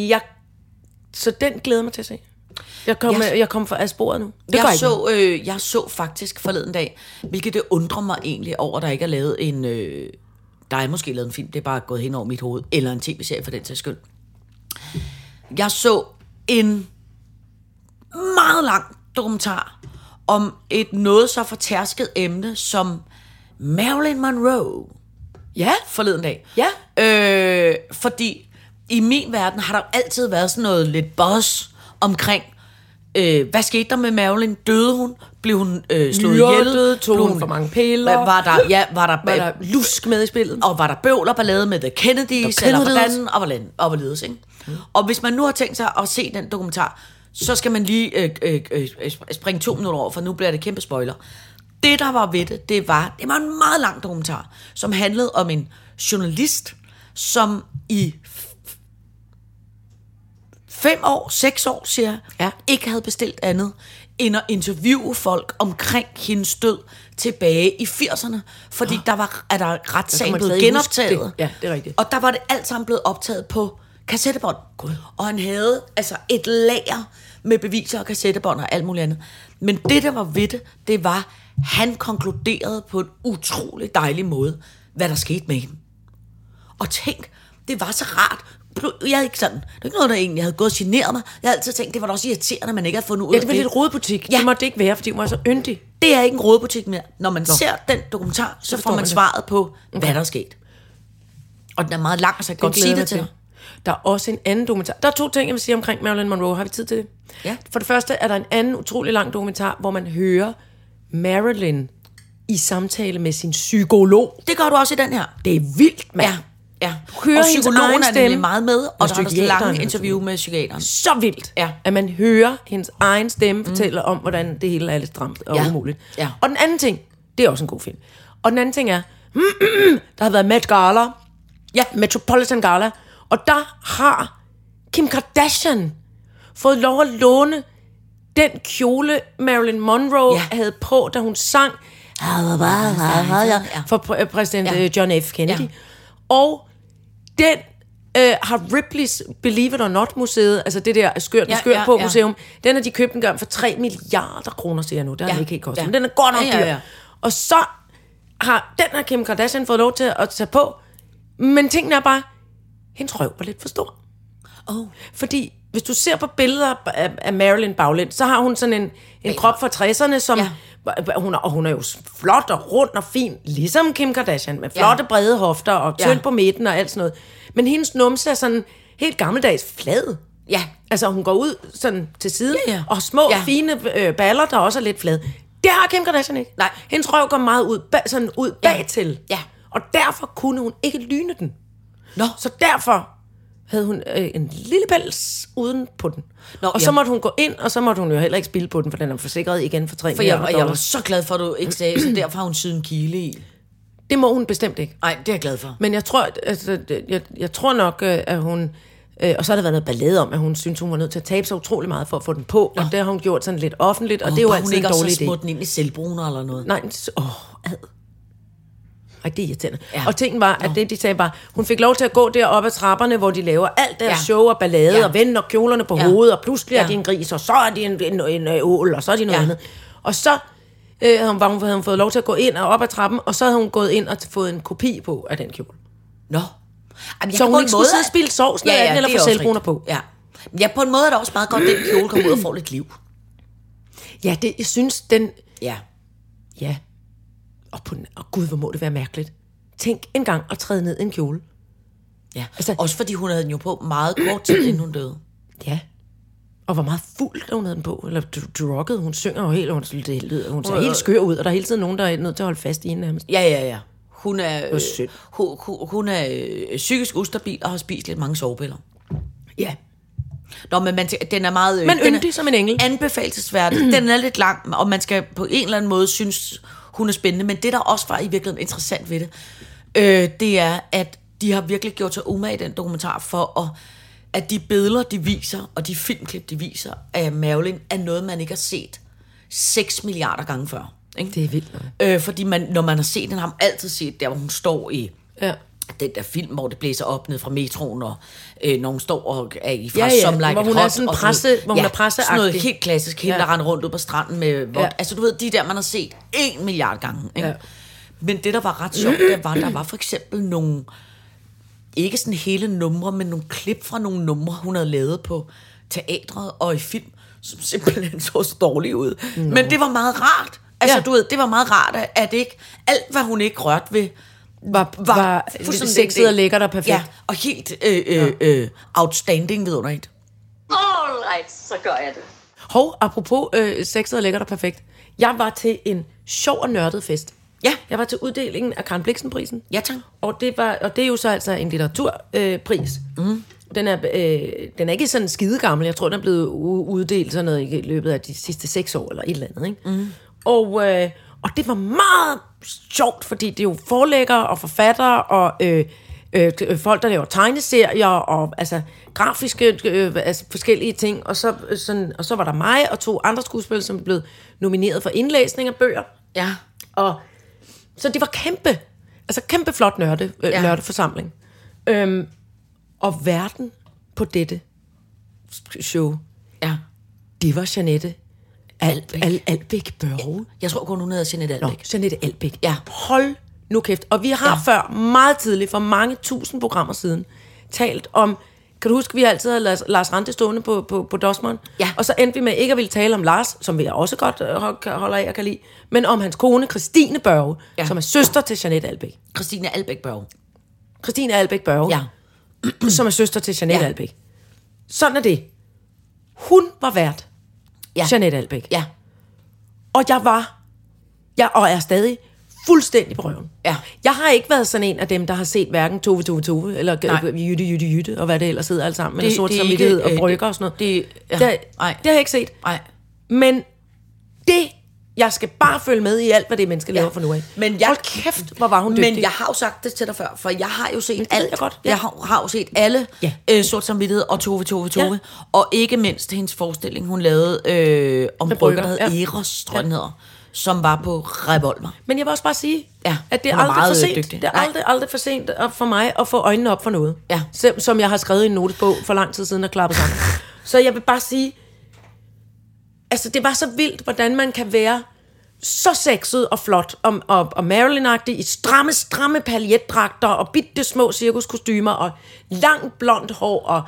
Jeg, så den glæder jeg mig til at se. Jeg kom, Jeg- jeg, jeg kom fra af sporet nu. Det jeg, så, øh, jeg så faktisk forleden dag, hvilket det undrer mig egentlig over, at der ikke er lavet en... Øh, der er måske lavet en film, det er bare gået hen over mit hoved, eller en tv-serie for den sags skyld. Jeg så en meget lang dokumentar om et noget så fortærsket emne som Marilyn Monroe Ja, forleden dag. Ja. Øh, fordi i min verden har der altid været sådan noget lidt buzz omkring, øh, hvad skete der med Marilyn? Døde hun? Blev hun øh, slået ihjel? Myrdede? Tog Blev hun for mange piller? Hvad Var der, ja, var der, var der lusk med i spillet? og var der bøvl og ballade med The Kennedys, The eller Kennedys. hvordan, og hvordan, og hvorledes, ikke? Mm. Og hvis man nu har tænkt sig at se den dokumentar, så skal man lige øh, øh, øh, springe to minutter over, for nu bliver det kæmpe spoiler. Det, der var ved det, det var, det var en meget lang dokumentar, som handlede om en journalist, som i fem år, seks år, siger jeg, Ja. ikke havde bestilt andet end at interviewe folk omkring hendes død tilbage i 80'erne, fordi der var er der retssagen man blevet genoptaget. det. Ja, det er rigtigt. Og der var det alt sammen blevet optaget på kassettebånd. Og han havde altså et lager med beviser og kassettebånd og alt muligt andet. Men det, der var ved det, det var, han konkluderede på en utrolig dejlig måde, hvad der skete med hende. Og tænk, det var så rart. Jeg havde ikke sådan, det er ikke noget, der egentlig havde gået og generet mig. Jeg havde altid tænkt, det var da også irriterende, at man ikke havde fundet ud Ja, af det var lidt rodebutik. Ja. Det måtte det ikke være, fordi hun var så yndig. Det er ikke en rådebutik mere. Når man Nå. ser den dokumentar, så, forstår får man man det. svaret på, hvad der er sket. Og den er meget lang, så jeg kan godt sige det til dig. Der er også en anden dokumentar. Der er to ting, jeg vil sige omkring Marilyn Monroe. Har vi tid til det? Ja. For det første er der en anden utrolig lang dokumentar, hvor man hører Marilyn i samtale med sin psykolog. Det gør du også i den her. Det er vildt, mand. Ja. Ja. Hører og psykologen egen er nemlig meget med, og Og der er lange er interview med psykiateren. Så vildt, Ja. at man hører hendes egen stemme fortælle om, hvordan det hele er lidt stramt og Ja. umuligt. Ja. Og den anden ting, det er også en god film. Og den anden ting er, der har været Met Gala, ja, Metropolitan Gala, og der har Kim Kardashian fået lov at låne den kjole, Marilyn Monroe Ja. havde på, da hun sang for præ- præsident Ja. ja. John F. Kennedy. Ja. Og den øh, har Ripley's Believe It or Not museet, altså det der skørt, Ja, skørt ja, på ja. museum, den har de købt en gang for 3 milliarder kroner, siger jeg nu. Det har Ja. ikke helt kostet, Ja. men den er godt nok Ja, ja, dyr. ja. Og så har den her Kim Kardashian fået lov til at tage på. Men tingene er bare, hendes røv var lidt for stor. Oh. Fordi hvis du ser på billeder af, af Marilyn Bagland, så har hun sådan en, en krop fra 60'erne, som... Ja. Hun er, og hun er jo flot og rund og fin, ligesom Kim Kardashian, med flotte, Ja. brede hofter og tynd Ja. på midten og alt sådan noget. Men hendes numse er sådan helt gammeldags flad. Ja. Altså, hun går ud sådan til siden, Ja, ja. og små, Ja. fine øh, baller, der også er lidt flade. Det har Kim Kardashian ikke. Nej. Hendes røv går meget ud, bag, sådan ud Ja. bagtil. Ja. Og derfor kunne hun ikke lyne den. Nå. Så derfor havde hun øh, en lille pels uden på den. Nå, Nå, og så ja. måtte hun gå ind, og så måtte hun jo heller ikke spille på den, for den er forsikret igen for 3 For jeg, og jeg var så glad for, at du ikke sagde, så derfor har hun syet en kile i. Det må hun bestemt ikke. Nej, det er jeg glad for. Men jeg tror, altså, jeg, jeg tror nok, øh, at hun... Øh, og så har der været noget ballade om, at hun synes, hun var nødt til at tabe sig utrolig meget for at få den på. Og det har hun gjort sådan lidt offentligt, og det er jo altid hun en ikke også dårlig har idé. smurt den ind i selvbruner eller noget. Nej, så- åh, ad. Ej, det er irriterende. Ja. Ja. Og tingen var, at det, de sagde var, hun fik lov til at gå derop ad trapperne, hvor de laver alt deres Ja. ja. show og ballade, Ja. ja. og vender kjolerne på Ja. ja. hovedet, og pludselig ja. Ja. er de en gris, og så er de en, en, en, en ål, og så er de noget Ja. ja. andet. Og så øh, var hun, havde hun fået lov til at gå ind og op ad trappen, og så havde hun gået ind og fået en kopi på af den kjole. Nå. Jamen, Så hun ikke skulle måde- sidde og spille sovsen af den, eller er få selvbruner på. Ja. ja, på en måde er det også meget godt, at den kjole kommer ud og får lidt liv. Ja, det, jeg synes, den... Ja. Ja. Og, på, og gud, hvor må det være mærkeligt. Tænk en gang at træde ned i en kjole. ja. Altså, også fordi hun havde den jo på meget kort tid, inden hun døde. Ja. Og var meget fuld, hun havde den på. Eller dr- drugget. Hun synger jo helt, hun, det lyder, hun ser Øh. helt skør ud, og der er hele tiden nogen, der er nødt til at holde fast i hende nærmest. Ja, ja, ja. Hun er, øh, hun, hun, hun er øh, psykisk ustabil og har spist lidt mange sovepiller. Ja. Nå, men man, den er meget... Øh, Men yndig som en engel. Anbefalesværdig. den er lidt lang, og man skal på en eller anden måde synes, hun er spændende. Men det, der også var i virkeligheden interessant ved det, øh, det er, at de har virkelig gjort sig umage i den dokumentar for at at de billeder, de viser, og de filmklip, de viser af Marilyn, er noget, man ikke har set 6 milliarder gange før. Ikke? Det er vildt. Øh, fordi man, når man har set den, har man altid set der, hvor hun står i Ja. Den der film, hvor det blæser op ned fra metroen, og øh, hun står og er i fra Ja, ja, Some Like hvor hun er sådan presse- hvor hun er Sådan noget helt klassisk, hende, Ja. der render rundt ud på stranden med vod. Ja. Altså du ved, de der, man har set en milliard gange. Ikke? Ja. Men det, der var ret sjovt, det var, der var for eksempel nogle, ikke sådan hele numre, men nogle klip fra nogle numre, hun havde lavet på teatret og i film, som simpelthen så så dårlige ud. Men det var meget rart. Altså, ja. Ja. du ved, det var meget rart, at ikke alt, hvad hun ikke rørte ved, Var, var, var fuldstændig sexet og lækkert og perfekt. Ja, og helt øh, øh, øh, outstanding vidunderligt. All right, så gør jeg det. Hov, apropos øh, sexet og lækkert og perfekt. Jeg var til en sjov og nørdet fest. Ja. Jeg var til uddelingen af Karen Bliksen-prisen. Ja, tak. Og det, var, og det er jo så altså en litteraturpris. Øh, mm. den, er, øh, den er ikke sådan skide gammel. Jeg tror, den er blevet uddelt sådan noget i løbet af de sidste seks år, eller et eller andet. Ikke? Mm. Og, øh, og det var meget sjovt, fordi det er jo forlæggere og forfattere og øh, øh, øh, folk, der laver tegneserier og altså grafiske øh, altså forskellige ting. Og så, øh, sådan, og så var der mig og to andre skuespillere, som blev nomineret for indlæsning af bøger. Ja. Og, så det var kæmpe, altså kæmpe flot nørde, øh, Ja. nørdeforsamling. Øhm, og verden på dette show, Ja. det var Janette Albæk. Al- Albæk Børge. Jeg tror kun, hun hedder Jeanette Nå, Albæk. Janette Albæk. Ja. Hold nu kæft. Og vi har Ja. før, meget tidligt, for mange tusind programmer siden, talt om, kan du huske, vi altid havde Lars, Lars Rante stående på, på, på Dosmeren? Ja. Og så endte vi med ikke at ville tale om Lars, som vi også godt øh, hold- holder af og kan lide, men om hans kone, Christine Børge, Ja. som er søster til Janette Albæk. Christine Albæk Børge. Christine Albæk Børge, Ja. som er søster til Janette Ja. ja. Albæk. Sådan er det. Hun var vært. Ja. Janette Albæk. Ja. Og jeg var, jeg, og er stadig fuldstændig på røven. Ja. Jeg har ikke været sådan en af dem, der har set hverken Tove Tove Tove, eller Nej. Jytte Jytte Jytte, og hvad det ellers hedder alt sammen, Det- eller sort samvittighed ikke, og brygger og sådan noget. det- ja, det, det har jeg ikke set. Nej. Men det, jeg skal bare følge med i alt, hvad det menneske laver for nu af. Men jeg, Hold kæft, hvor var hun dygtig. Men jeg har jo sagt det til dig før, for jeg har jo set alt. jeg godt, ja. Jeg har, har jo set alle Ja. øh, Sort Samvittighed og Tove, Tove, Tove. Ja. Og ikke mindst hendes forestilling, hun lavede øh, om brygger, der hed ja. Eros, tror hedder, som var på Revolver. Men jeg vil også bare sige, Ja, at det er aldrig for sent. dygtig. Det er aldrig, aldrig for sent for mig at få øjnene op for noget. Ja. Som jeg har skrevet i en notesbog for lang tid siden og klappet sammen. Så jeg vil bare sige, altså det var så vildt, hvordan man kan være så sexet og flot og, og, og Marilyn-agtig i stramme, stramme paljetdragter og bitte små cirkuskostymer og langt blondt hår og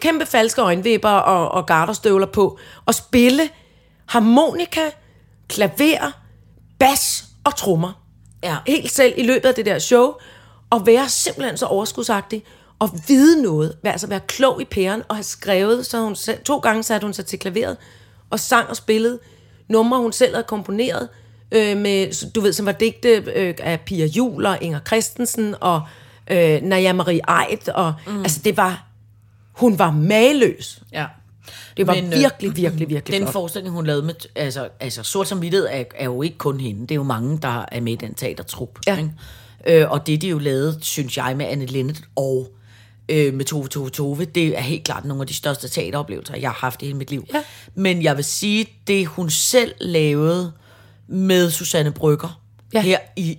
kæmpe falske øjenvipper og, og garterstøvler på og spille harmonika, klaver, bas og trommer. Ja. Helt selv i løbet af det der show og være simpelthen så overskudsagtig og vide noget, altså være klog i pæren og have skrevet, så hun to gange satte hun sig til klaveret og sang og spillede numre, hun selv havde komponeret, øh, med, du ved, som var digte øh, af Pia Jul og Inger Christensen og øh, Naja Marie Eid, og mm. altså det var, hun var mageløs. Ja. Det var Men, Men, øh, virkelig, virkelig, virkelig Den flot. forestilling, hun lavede med, altså, altså sort som er, er jo ikke kun hende. Det er jo mange, der er med i den teatertrup. Ja. Ikke? Øh, og det, de jo lavede, synes jeg, med Anne Linnet og øh, med Tove Tove Tove, det er helt klart nogle af de største teateroplevelser, jeg har haft i hele mit liv. Ja. Men jeg vil sige, det hun selv lavede med Susanne Brygger Ja. her i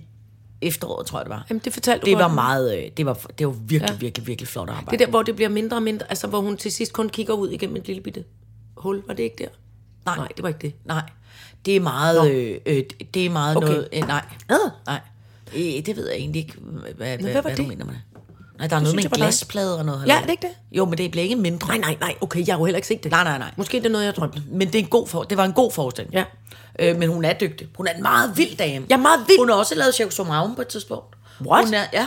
efteråret, tror jeg det var. Jamen, det fortalte det var om. meget, øh, det var, det var virkelig, Ja. virkelig, virkelig flot arbejde. Det er der, hvor det bliver mindre og mindre, altså hvor hun til sidst kun kigger ud igennem et lille bitte hul. Var det ikke der? Nej. Nej, det var ikke det. Nej, det er meget, øh, øh, det er meget Okay. noget, øh, nej, Ah. nej, øh, det ved jeg egentlig ikke, hvad, hvad, hvad hvad, hvad du mener med det. Nej, der er noget synes med en glasplade og noget. Ja, halløj. er det ikke det? Jo, men det bliver ikke mindre. Nej, nej, nej. Okay, jeg har jo heller ikke set det. Nej, nej, nej. Måske det er noget, jeg drømte. Men det, er en god for, det var en god forestilling. Ja. Øh, men hun er dygtig. Hun er en meget vild dame. Ja, meget vild. Hun har også lavet Tjekkoslovakiet på et tidspunkt. What? Hun er, ja.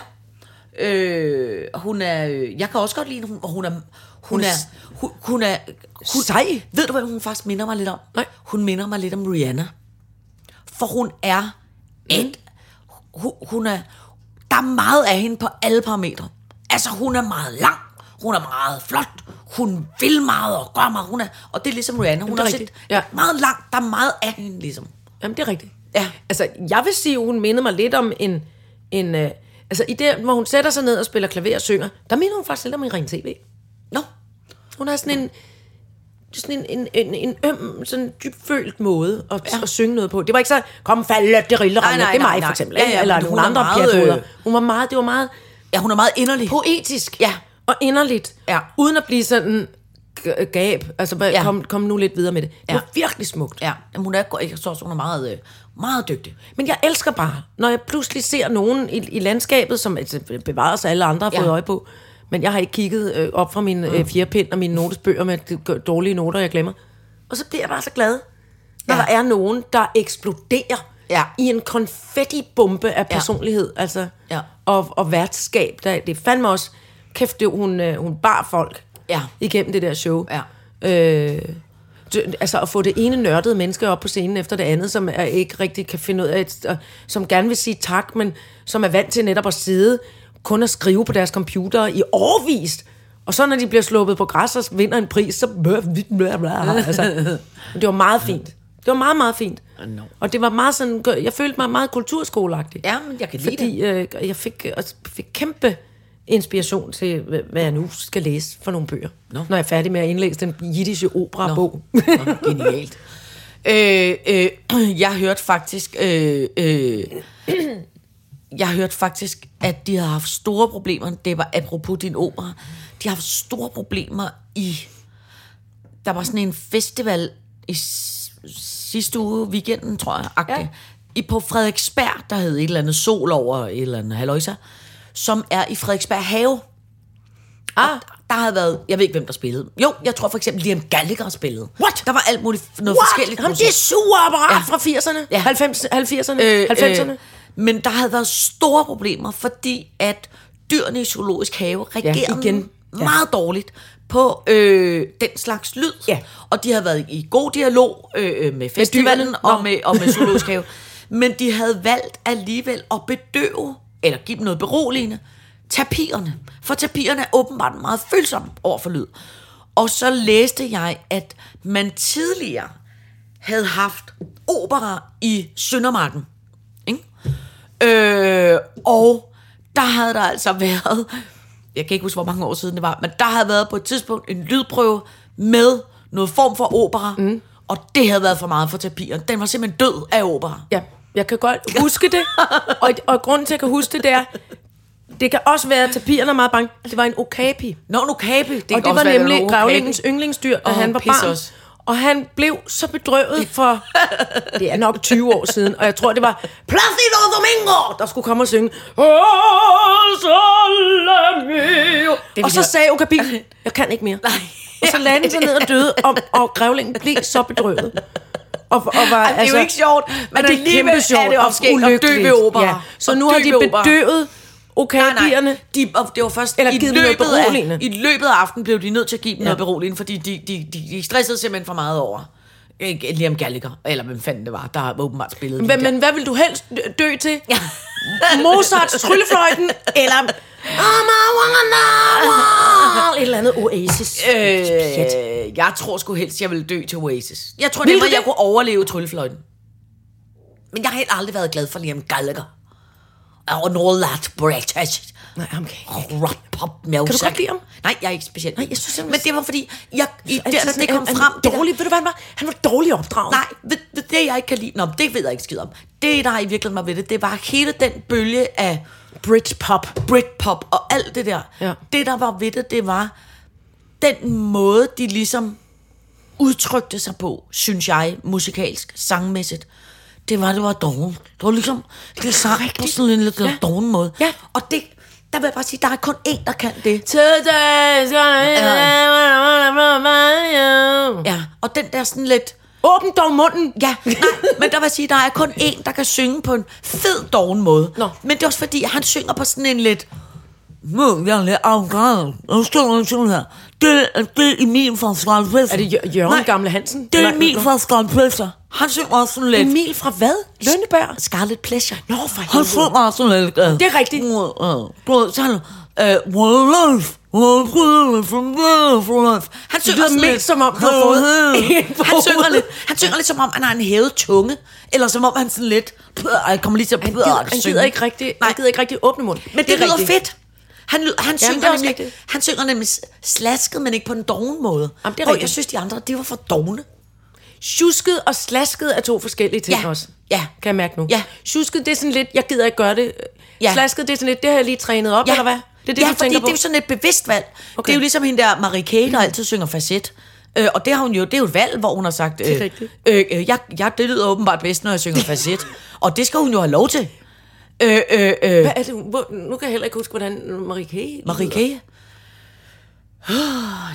Øh, hun er, øh, jeg kan også godt lide hun, hun er, hun, Hun er hun, hun er, hun, Sej. Ved du, hvad hun faktisk minder mig lidt om? Nej. Hun minder mig lidt om Rihanna. For hun er et, hun, hun er, der er meget af hende på alle parametre. Altså, hun er meget lang, hun er meget flot, hun vil meget og gør meget, hun er, og det er ligesom Rihanna, hun det er også rigtigt. et, Ja. meget lang, der er meget af hende ligesom. Jamen, det er rigtigt. Ja. Altså, jeg vil sige, at hun minder mig lidt om en... en øh, altså, i det, hvor hun sætter sig ned og spiller klaver og synger, der minder hun faktisk lidt om en ren tv. Nå, Hun har sådan en sådan en, en, en, en øm, sådan dybfølt måde at, ja. at synge noget på. Det var ikke så, kom falde, det rille Nej, nej, det er mig nej. for eksempel. Ja, ja, Eller nogle andre meget, pjatoder. øh, Hun var meget, det var meget ja, hun er meget inderlig. poetisk. Ja. Og inderligt. Ja. Uden at blive sådan gab. Altså, bare, Ja. kom, kom nu lidt videre med det. Det Ja. var virkelig smukt. Ja, jamen, hun er, jeg tror også, hun er meget, øh, meget dygtig. Men jeg elsker bare, når jeg pludselig ser nogen i, i landskabet, som altså, bevares alle andre har fået Ja. øje på, men jeg har ikke kigget øh, op fra min øh, fjerdepind og mine notesbøger med dårlige noter, jeg glemmer. Og så bliver jeg bare så glad, når Ja. der er nogen, der eksploderer Ja. i en konfettibombe af Ja. personlighed altså, Ja. og, og værtskab. Der, det er fandme også, kæft, det, hun, øh, hun bar folk Ja. igennem det der show. Ja. Øh, altså at få det ene nørdede menneske op på scenen efter det andet, som er ikke rigtig kan finde ud af, og som gerne vil sige tak, men som er vant til netop at sidde kun at skrive på deres computer i årvist. Og så når de bliver sluppet på græs og vinder en pris, så... Altså, det var meget fint. Det var meget, meget fint. No. Og det var meget sådan... Jeg følte mig meget kulturskoleagtig. Ja, men jeg kan lide Fordi øh, jeg fik, jeg fik kæmpe inspiration til, hvad jeg nu skal læse for nogle bøger. Nå. Når jeg er færdig med at indlæse den jiddische opera-bog. Nå, genialt. øh, øh, jeg hørte faktisk, øh, øh, jeg hørte faktisk, at de havde haft store problemer. Det var apropos din opera. De har haft store problemer i. Der var sådan en festival i sidste uge, weekenden, tror jeg, Ja. ja. i på Frederiksberg, der hed et eller andet sol over et eller andet haløjsa, som er i Frederiksberg Have. ah, Der havde været, jeg ved ikke, hvem der spillede. Jo, jeg tror for eksempel Liam Gallagher spillede. What? Der var alt muligt, noget What? forskelligt. Ham, det sure apparat ja. Ja. fra 80'erne, Ja. 90, 70'erne, Øh, 90'erne. øh, men der havde været store problemer, fordi at dyrene i zoologisk have reagerede igen. Ja. meget dårligt på øh, den slags lyd. Ja. Og de havde været i god dialog øh, øh, med festivalen dyrene? og med, og med zoologisk have. Men de havde valgt alligevel at bedøve, eller give dem noget beroligende, tapierne. For tapierne er åbenbart meget følsomme over for lyd. Og så læste jeg, at man tidligere havde haft opera i Søndermarken. Ikke? Øh, og der havde der altså været, jeg kan ikke huske, hvor mange år siden det var, men der havde været på et tidspunkt en lydprøve med noget form for opera, mm. og det havde været for meget for tapiren. Den var simpelthen død af opera. Ja, jeg kan godt huske det. og, og grunden til, at jeg kan huske det, det er, det kan også være, at tapiren er meget bange. Det var en okapi. Nå, nu kabe. Det og det var nemlig grævlingens yndlingsdyr, da Åh, han var barn. også. Og han blev så bedrøvet for, det er nok 20 år siden, og jeg tror, det var Placido Domingo, der skulle komme og synge. "Oh, sole mio." Og så sagde Okabin, jeg kan ikke mere. Og så lagde den sig ned og døde, og, og grævlingen blev så bedrøvet. Og, og var, Ej, det er jo ikke sjovt, men det er alligevel sjovt er det også skægt at dø ved opera. Ja. Så nu har de bedøvet okabierne. de, og det var først Eller i noget løbet, af, i løbet af aftenen blev de nødt til at give dem Ja. noget beroligende, fordi de, de, de, de stressede simpelthen for meget over. Ikke Liam Gallagher, eller hvem fanden det var, der åbenbart spillede Men, men hvad vil du helst dø- til? Ja. Mozarts tryllefløjten, eller et eller andet Oasis. Øh, jeg tror sgu helst, jeg ville dø til Oasis. Jeg tror Vil nemmere, det? jeg kunne overleve tryllefløjten. Men jeg har helt aldrig været glad for Liam Gallagher. Og all that British. Nej, okay. Rock pop music. Kan du godt lide ham? Nej, jeg er ikke specielt. Nej, jeg synes, var- Men det var fordi, jeg, i, der, han- det kom han- frem. Han, det dårlig, ved du hvad han var? Han var dårlig opdraget. Nej, ved, ved det jeg ikke kan lide, Nå, det ved jeg ikke skid om. Det, der i virkeligheden var ved det, det var hele den bølge af Britpop. Britpop og alt det der. Ja. Det, der var ved det, det var den måde, de ligesom udtrykte sig på, synes jeg, musikalsk, sangmæssigt. Det var, det var doven. Det var ligesom, det sang på sådan en lidt Ja. ja. doven måde. Ja. Og det, der vil jeg bare sige, der er kun én, der kan det. Gonna Ja, og den der sådan lidt, Åbn dog munden. Ja, nej, men der vil jeg sige, der er kun én, der kan synge på en fed doven måde. Nå. Men det er også fordi, han synger på sådan en lidt... Nu, jeg er lidt afgrædet. Og så sådan her. Det, er- det er Emil fra Skarpelser. Er det Jør- Jørgen Nej, Gamle Hansen? Det er Emil fra Skarpelser. Han synger også sådan lidt... Emil fra hvad? Lønneberg? Scarlet Pleasure. Nå, for Han helvede. synger også sådan lidt... Uh, Det er rigtigt. Uh, uh, du ved, så han... Uh, one life. Han synger sådan mest lidt... som om, han har fået han synger lidt, han synger lidt som om, han har en hævet tunge. Eller som om han sådan lidt... Jeg kommer lige til at Han gider, han gider ikke rigtig, han gider ikke rigtig åbne mund. Men det, det lyder fedt. Han, han, det er synger nemlig, han synger nemlig slasket, men ikke på en doven måde. Jamen, det er rigtigt. jeg synes, de andre, de var for dogne. Tjusket og slasket er to forskellige ting Ja. også. Ja. Kan jeg mærke nu. Ja. Tjusket, det er sådan lidt, jeg gider ikke gøre det. Ja. Slasket, det er sådan lidt, det har jeg lige trænet op, eller hvad? Det er det, ja, du fordi tænker det på? er jo sådan et bevidst valg. Okay. Det er jo ligesom hende der Marie Kay, der altid synger facet. Øh, og det har hun jo, det er jo et valg, hvor hun har sagt, øh, er øh, øh, jeg, jeg, det lyder åbenbart bedst, når jeg synger facet. og det skal hun jo have lov til. Øh, øh, øh, Hvad er det? Hvor, nu kan jeg heller ikke huske, hvordan Marie Kay... Marie Kay? Oh,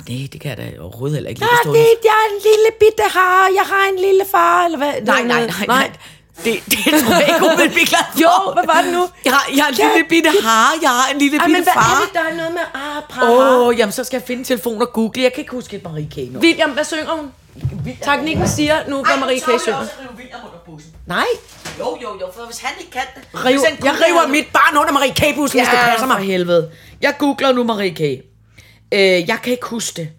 nej, det kan jeg da overhovedet heller ikke lige Ah, forstå. det, jeg er en lille bitte har, jeg har en lille far, eller hvad? Nej, nej, nej, nej. Det, det tror jeg ikke, hun vil blive glad for. Jo, hvad var det nu? Jeg har, jeg har en lille bitte hare, jeg har en lille Ej, bitte men hvad far. er det, der er noget med ah, par, Åh, oh, jamen så skal jeg finde telefon og google. Jeg kan ikke huske et Marie Kay nu. William, hvad synger hun? Teknikken siger nu, hvad Marie Kay synger. Nej, Jo, jo, jo, for hvis han ikke kan det... riv, hvis han jeg river mit barn under Marie Kay-bussen, hvis det Ja, passer for mig. helvede. Jeg googler nu Marie Kay. Øh, jeg kan ikke huske det.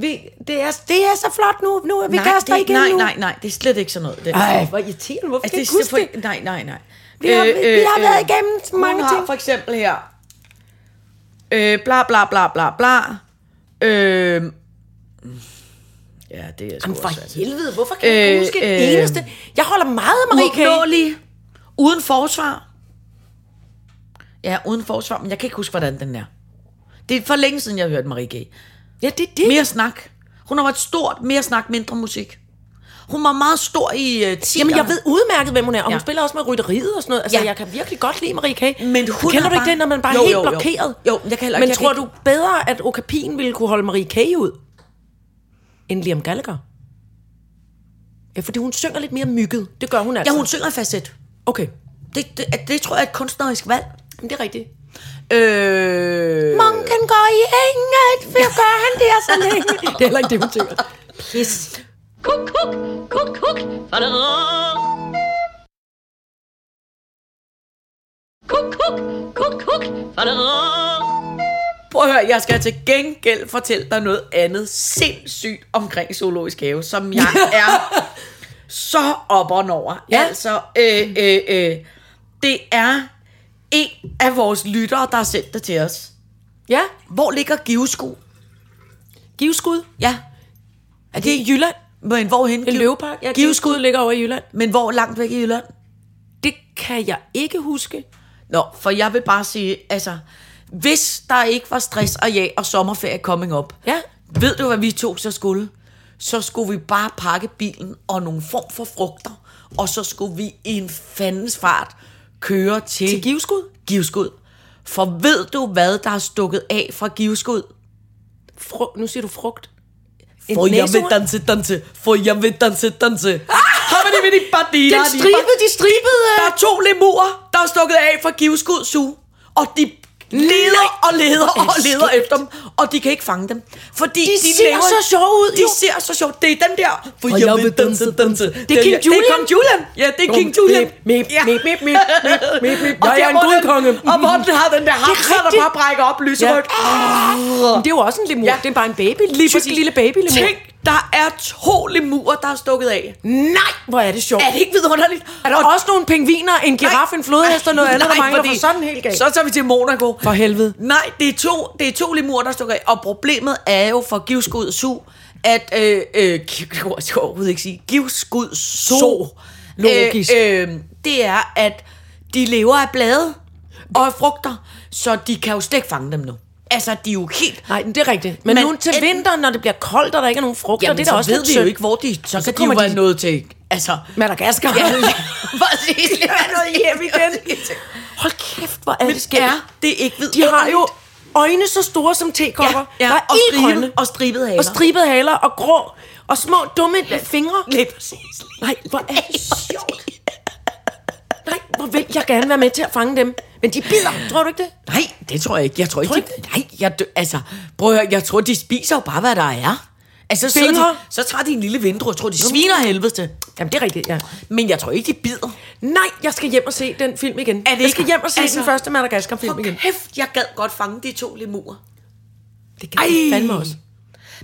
Vi, det, er, det er så flot nu. Nu er vi nej, kaster det, igen nej, nu. nej, nej, det er slet ikke sådan noget. Det. Ej, hvor irriterende. Hvorfor Altså, kan ikke huske det? for, nej, nej, nej. Vi har- vi har været igennem så mange ting. for eksempel her... Øh, bla, bla, bla, bla, bla. Øh, ja, det er sgu Jamen for også helvede, hvorfor kan jeg ikke Øh, huske det øh, eneste? Jeg holder meget af Marie Kay. Uopnåelig. Uden forsvar. Ja, uden forsvar, men jeg kan ikke huske, hvordan den er. Det er for længe siden, jeg har hørt Marie Kay. Ja, det er det. Mere snak. Hun har været stort, mere snak, mindre musik. Hun var meget stor i uh, 10'erne. Jamen, jeg ved udmærket, hvem hun er, og hun Ja. spiller også med rytteriet og sådan noget. Altså, Ja. jeg kan virkelig godt lide Marie Kay. Men hun Kender har du ikke bare- det, når man bare er Jo, helt jo, jo. blokeret? Jo, jeg kan heller ikke- Men jeg tror kan du bedre, at Okapin ville kunne holde Marie Kay ud, end Liam Gallagher? Ja, fordi hun synger lidt mere mygget. Det gør hun altså. Ja, hun synger facet. Okay, Det, det, det tror jeg er et kunstnerisk valg. men det er rigtigt. Øh... Munken går i enget, for gør han det så længe. det er heller ikke det, hun synger. Pis. Kuk, kuk, kuk, kuk. Kuk, kuk, kuk, kuk. Prøv at høre, jeg skal til gengæld fortælle dig noget andet sindssygt omkring Zoologisk Have, som jeg er så op og over. Ja. Altså, øh, øh, øh, det er en af vores lyttere, der har sendt det til os. Ja, Hvor ligger Givesku? Giveskud. Ja. Er det i Jylland? Men hvorhen? En løvepark? Ja, Giveskud. Giveskud ligger over i Jylland. Men hvor langt væk i Jylland? Det kan jeg ikke huske. Nå, for jeg vil bare sige, altså, hvis der ikke var stress og ja og sommerferie coming up, Ja. ved du, hvad vi to så skulle? så skulle vi bare pakke bilen og nogle form for frugter, og så skulle vi i en fandens fart køre til, Til Givskud? Givskud. For ved du, hvad der er stukket af fra Givskud? Fru, nu siger du frugt. For jeg vil danse, danse. For jeg vil danse, danse. Den Den stribede, de stribede. Der er to lemurer, der er stukket af fra Givskud Zoo. Og de leder og leder og leder efter dem, og de kan ikke fange dem. Fordi de, De ser så sjove ud, De jo. ser så sjove. Det er den der. For jeg vil danse, danse. Det er King Det Julian. er King Julian. Ja, det er King Julian. Mip, mip, mip, mip, mip, mip. Og Jeg er en gudkonge. Og hvor den har den der hamster, der bare brækker op lyserødt. Det er jo også en lemur. Det er bare en baby. Tyk lille baby lemur. Tænk, der er to lemurer, der er stukket af. Nej, hvor er det sjovt. Er det ikke vidunderligt? Er der også nogle pingviner, en giraf, en flodhest og noget andet, der Nej, mangler fordi- for sådan helt galt? Så tager vi til Monaco. For helvede. Nej, det er to, det er to lemurer, der stukker af. Og problemet er jo for Givskud Su, at... Øh, øh, jeg skal overhovedet ikke sige. Givskud Su. Logisk. Øh, øh, det er, at de lever af blade og af frugter, så de kan jo slet ikke fange dem nu. Altså, de er jo helt... Nej, det er rigtigt. Men, Men nu til en- vinteren, når det bliver koldt, og der ikke er nogen frugter, Jamen, det er da så også ved vi jo ikke, hvor de... Så, så kan de jo være de- noget til... Altså... Madagaskar. Ja, præcis. Det er noget hjem igen. Hold kæft, hvor er Men det skægt. er det ikke ved De har jo øjne så store som tekopper. Ja, ja, der er og stribet- og stribede haler. Og stribede haler og grå. Og små dumme fingre. Lige præcis. Nej, hvor er det sjovt. Nej, hvor vil jeg gerne være med til at fange dem. Men de bider, tror du ikke det? Nej, det tror jeg ikke. Jeg tror ikke, Tror de, nej, jeg, altså, prøv at høre, jeg tror, de spiser jo bare, hvad der er. Altså, så, de, så tager de en lille vindrue. Jeg tror, de sviner helvede til. Jamen, det er rigtigt, ja. Men jeg tror ikke, de bider. Nej, jeg skal hjem og se den film igen. Er det jeg ikke- skal hjem og se altså- den første Madagaskar-film igen. kæft, jeg gad godt fange de to lemurer. Det kan jeg fandme også.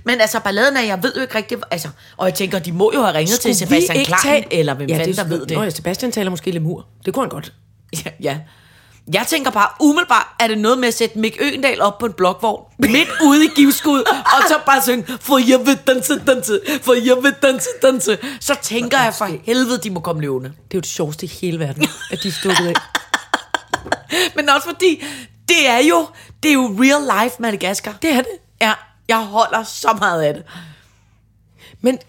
Men altså, balladen er, jeg ved jo ikke rigtigt, altså, og jeg tænker, de må jo have ringet til Skulle vi Sebastian ikke Klein, tage- eller hvem ja, fanden der ved det. Nå ja, Sebastian taler måske lemur. Det kunne han godt. Ja, ja. Jeg tænker bare, umiddelbart er det noget med at sætte Mick Øgendal op på en blokvogn, midt ude i givskud, og så bare synge, for jeg vil danse, danse, for jeg vil danse, danse. Så tænker jeg for helvede, de må komme løvende. Det er jo det sjoveste i hele verden, at de stukket af. Men også fordi, det er jo, det er jo real life Madagaskar. Det er det. Ja, jeg holder så meget af det. Men,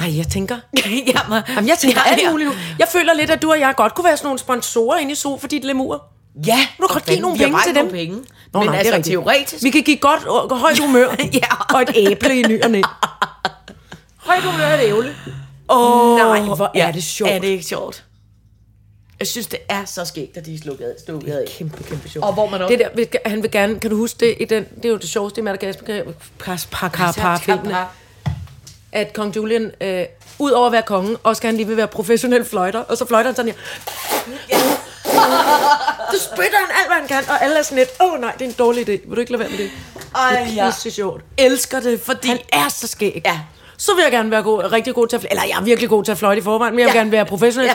nej, jeg tænker... Jamen, Jamen, jeg tænker ja, alt ja. muligt. Jeg føler lidt, at du og jeg godt kunne være sådan nogle sponsorer inde i Zoo for dit lemur. Ja, Du kan godt give nogle penge til dem. Penge. Nå, Men nej, det er altså, rigtigt. teoretisk. Vi kan give godt og højt humør Ja. og et æble i ny og næ. Højt humør og et æble. Åh, Nej, hvor er det sjovt. Er det ikke sjovt? Jeg synes, det er så skægt, at de er slukket af. Stukket af. Kæmpe, kæmpe sjovt. Og hvor man også- Det der, han vil gerne, kan du huske det, i den, det er jo det sjoveste i Madagaskar-filmene, at kong Julian, øh, ud over at være konge, også gerne lige vil være professionel fløjter, og så fløjter han sådan her. Så spytter han alt, hvad han kan, og alle er sådan lidt, åh oh, nej, det er en dårlig idé. Vil du ikke lade være med det? Ej, Det er pisse sjovt. elsker det, fordi... Han er så skæg. Ja. Så vil jeg gerne være god, rigtig god til at fløjte. Eller jeg er virkelig god til at fløjte i forvejen, men jeg vil Ja. gerne være professionel.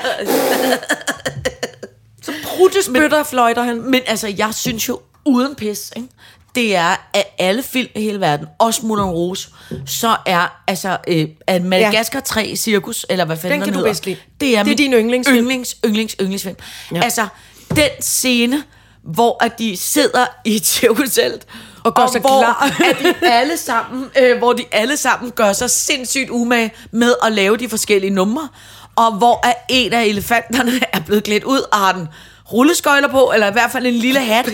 Så prutte spytter fløjter han. Men altså, jeg synes jo, uden pis, ikke? Det er, at alle film i hele verden, også Moulin Rouge, så er altså øh, at Madagaskar 3 Cirkus, eller hvad fanden Den kan den du hedder, bedst. Det er, Det er din yndlingsfilm. Yndlings, yndlings, yndlingsfilm. Ja. Altså, den scene, hvor at de sidder i et cirkuselt, Og gør sig hvor klar. at de alle sammen, øh, hvor de alle sammen gør sig sindssygt umage med at lave de forskellige numre, og hvor at en af elefanterne er blevet klædt ud og har den rulleskøjler på, eller i hvert fald en lille hat,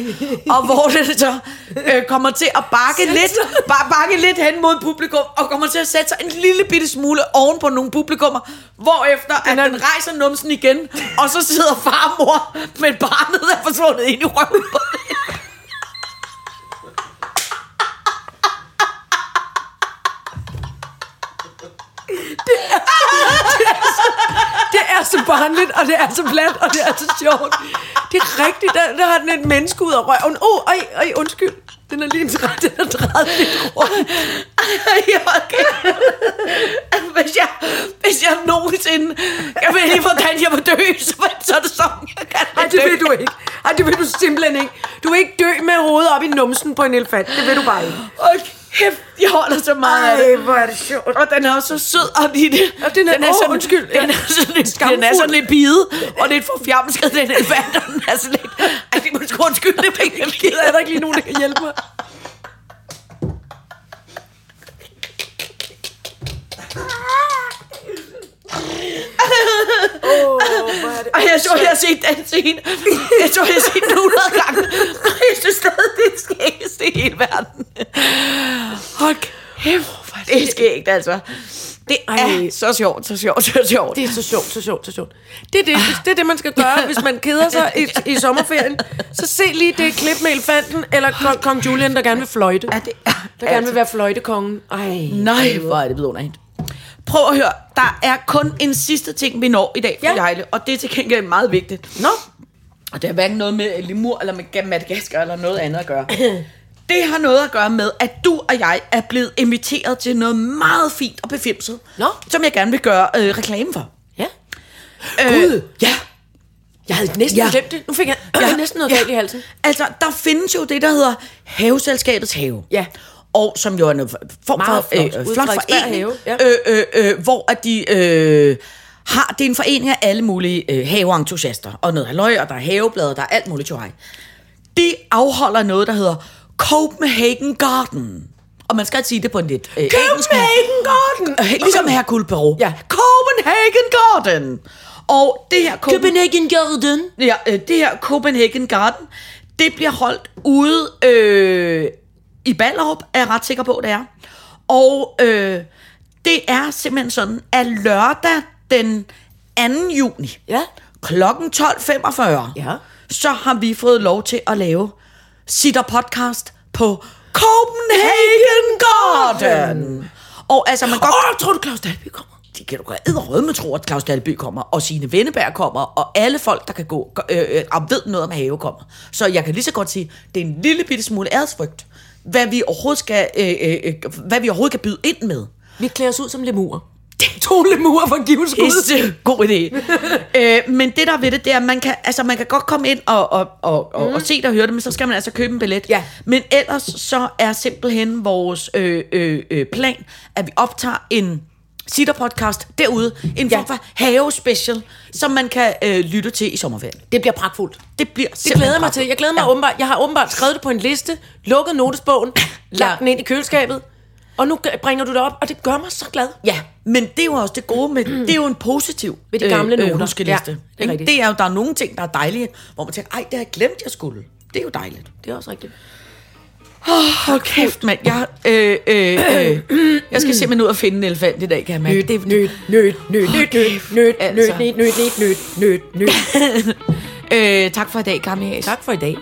og hvor det så øh, kommer til at bakke lidt, bare bakke lidt hen mod publikum, og kommer til at sætte sig en lille bitte smule oven på nogle publikummer, hvorefter at den rejser numsen igen, og så sidder far og mor med barnet, der er forsvundet ind i røven på er så barnligt, og det er så plat, og det er så sjovt. Det er rigtigt, der, der har den et menneske ud af røven. Åh, oh, ej, ej, undskyld. Den er lige en træt, den er drejet lidt rundt. okay. hvis, jeg, hvis jeg nogensinde kan vælge, hvordan jeg vil dø, så, så er det sådan, jeg kan Nej, det vil du ikke. Nej, det vil du simpelthen ikke. Du vil ikke dø med hovedet op i numsen på en elefant. Det vil du bare ikke. Hold kæft, jeg holder så meget af det. hvor er det sjovt. Og den er også så sød og lille. Og den er- den er åh, sådan, undskyld. Den er sådan lidt, Skamfuld. den er sådan lidt bide, og lidt for fjamsket, den elefant, og den er sådan lidt... Ej, det må sgu undskylde, det er ikke Gider er der ikke lige nogen, der kan hjælpe mig? Og jeg tror, jeg har set den scene. Jeg tror, jeg har set den 100 gange. Og jeg synes stadig, det er skæggest i hele verden. Hold kæft, det er skægt, altså. Det er Ej. så sjovt, så sjovt, så sjovt. Det er så sjovt, så sjovt, så sjovt. Det er det, det, er det man skal gøre, hvis man keder sig i, i sommerferien. Så se lige det klip med elefanten, eller kong, kong Julian, der gerne vil fløjte. Ja, det er, Der gerne vil være fløjtekongen. Ej. Nej, hvor er det vidunderligt. Prøv at høre, der er kun en sidste ting, vi når i dag for Ja. ja. Jejle, og det er til gengæld meget vigtigt. Nå, Og det har hverken noget med lemur eller med Madagaskar eller noget andet at gøre. Det har noget at gøre med, at du og jeg er blevet inviteret til noget meget fint og befimset, Nå. som jeg gerne vil gøre øh, reklame for. ja. Øh, Gud. ja. Jeg havde næsten Ja. ja. glemt det. Nu fik jeg ja. næsten noget galt i halsen. Altså, der findes jo det, der hedder Haveselskabets Have. Ja. Og som jo er en form for flot. øh, flot Frederiksberg forening, ja. øh, øh, øh, hvor at de øh, har, det er en forening af alle mulige øh, haveentusiaster, og noget halløj, og der er haveblade, der er alt muligt tjohej. De afholder noget, der hedder Copenhagen Garden. Og man skal sige det på en lidt øh, engelsk Copenhagen Garden! Øh, Ligesom her Kulperov. Ja. Copenhagen Garden. Og det her Copen- Copenhagen Garden. Ja, øh, det her Copenhagen Garden, det bliver holdt ude øh, i Ballerup, er jeg ret sikker på, det er. Og øh, det er simpelthen sådan, at lørdag den 2. juni, Ja. klokken 12.45, Ja. så har vi fået lov til at lave Sitter Podcast på Copenhagen Garden. Og altså, man godt... Åh, tror du Claus Dalby kommer? Det kan du gøre med tro, at Claus Dalby kommer, og sine Venneberg kommer, og alle folk, der kan gå øh, øh, og ved noget om have, kommer. Så jeg kan lige så godt sige, det er en lille bitte smule æresfrygt, hvad vi overhovedet skal, øh, øh, øh, hvad vi overhovedet kan byde ind med. Vi klæder os ud som lemurer. To lemurer for givet skud. God idé. øh, men det der er ved det, det er, at man kan, altså, man kan godt komme ind og, og, og, og, mm. og se det og høre det, men så skal man altså købe en billet. Ja. Men ellers så er simpelthen vores øh, øh, øh, plan, at vi optager en sitter-podcast derude, en Ja. form for have-special, som man kan øh, lytte til i sommerferien. Det bliver pragtfuldt. Det bliver Det glæder jeg mig til. Jeg glæder mig ja. åbenbart. Jeg har åbenbart skrevet det på en liste, lukket notesbogen, lagt Ja. den ind i køleskabet, og nu bringer du det op, og det gør mig så glad. Ja, men det er jo også det gode med, det er jo en positiv Ved de gamle noter. huskeliste. Ja, det er det er jo, der er nogle ting, der er dejlige, hvor man tænker, ej, det har jeg glemt, jeg skulle. Det er jo dejligt. Det er også rigtigt. Hold kæft, mand. Jeg, øh, øh, øh, jeg skal simpelthen ud og finde en elefant i dag, kan jeg mærke. Nødt, nødt, nødt, nødt, nødt, altså. nødt, nødt, nødt, nødt, nødt, nødt. Øh, tak for i dag, Has. Tak for i dag.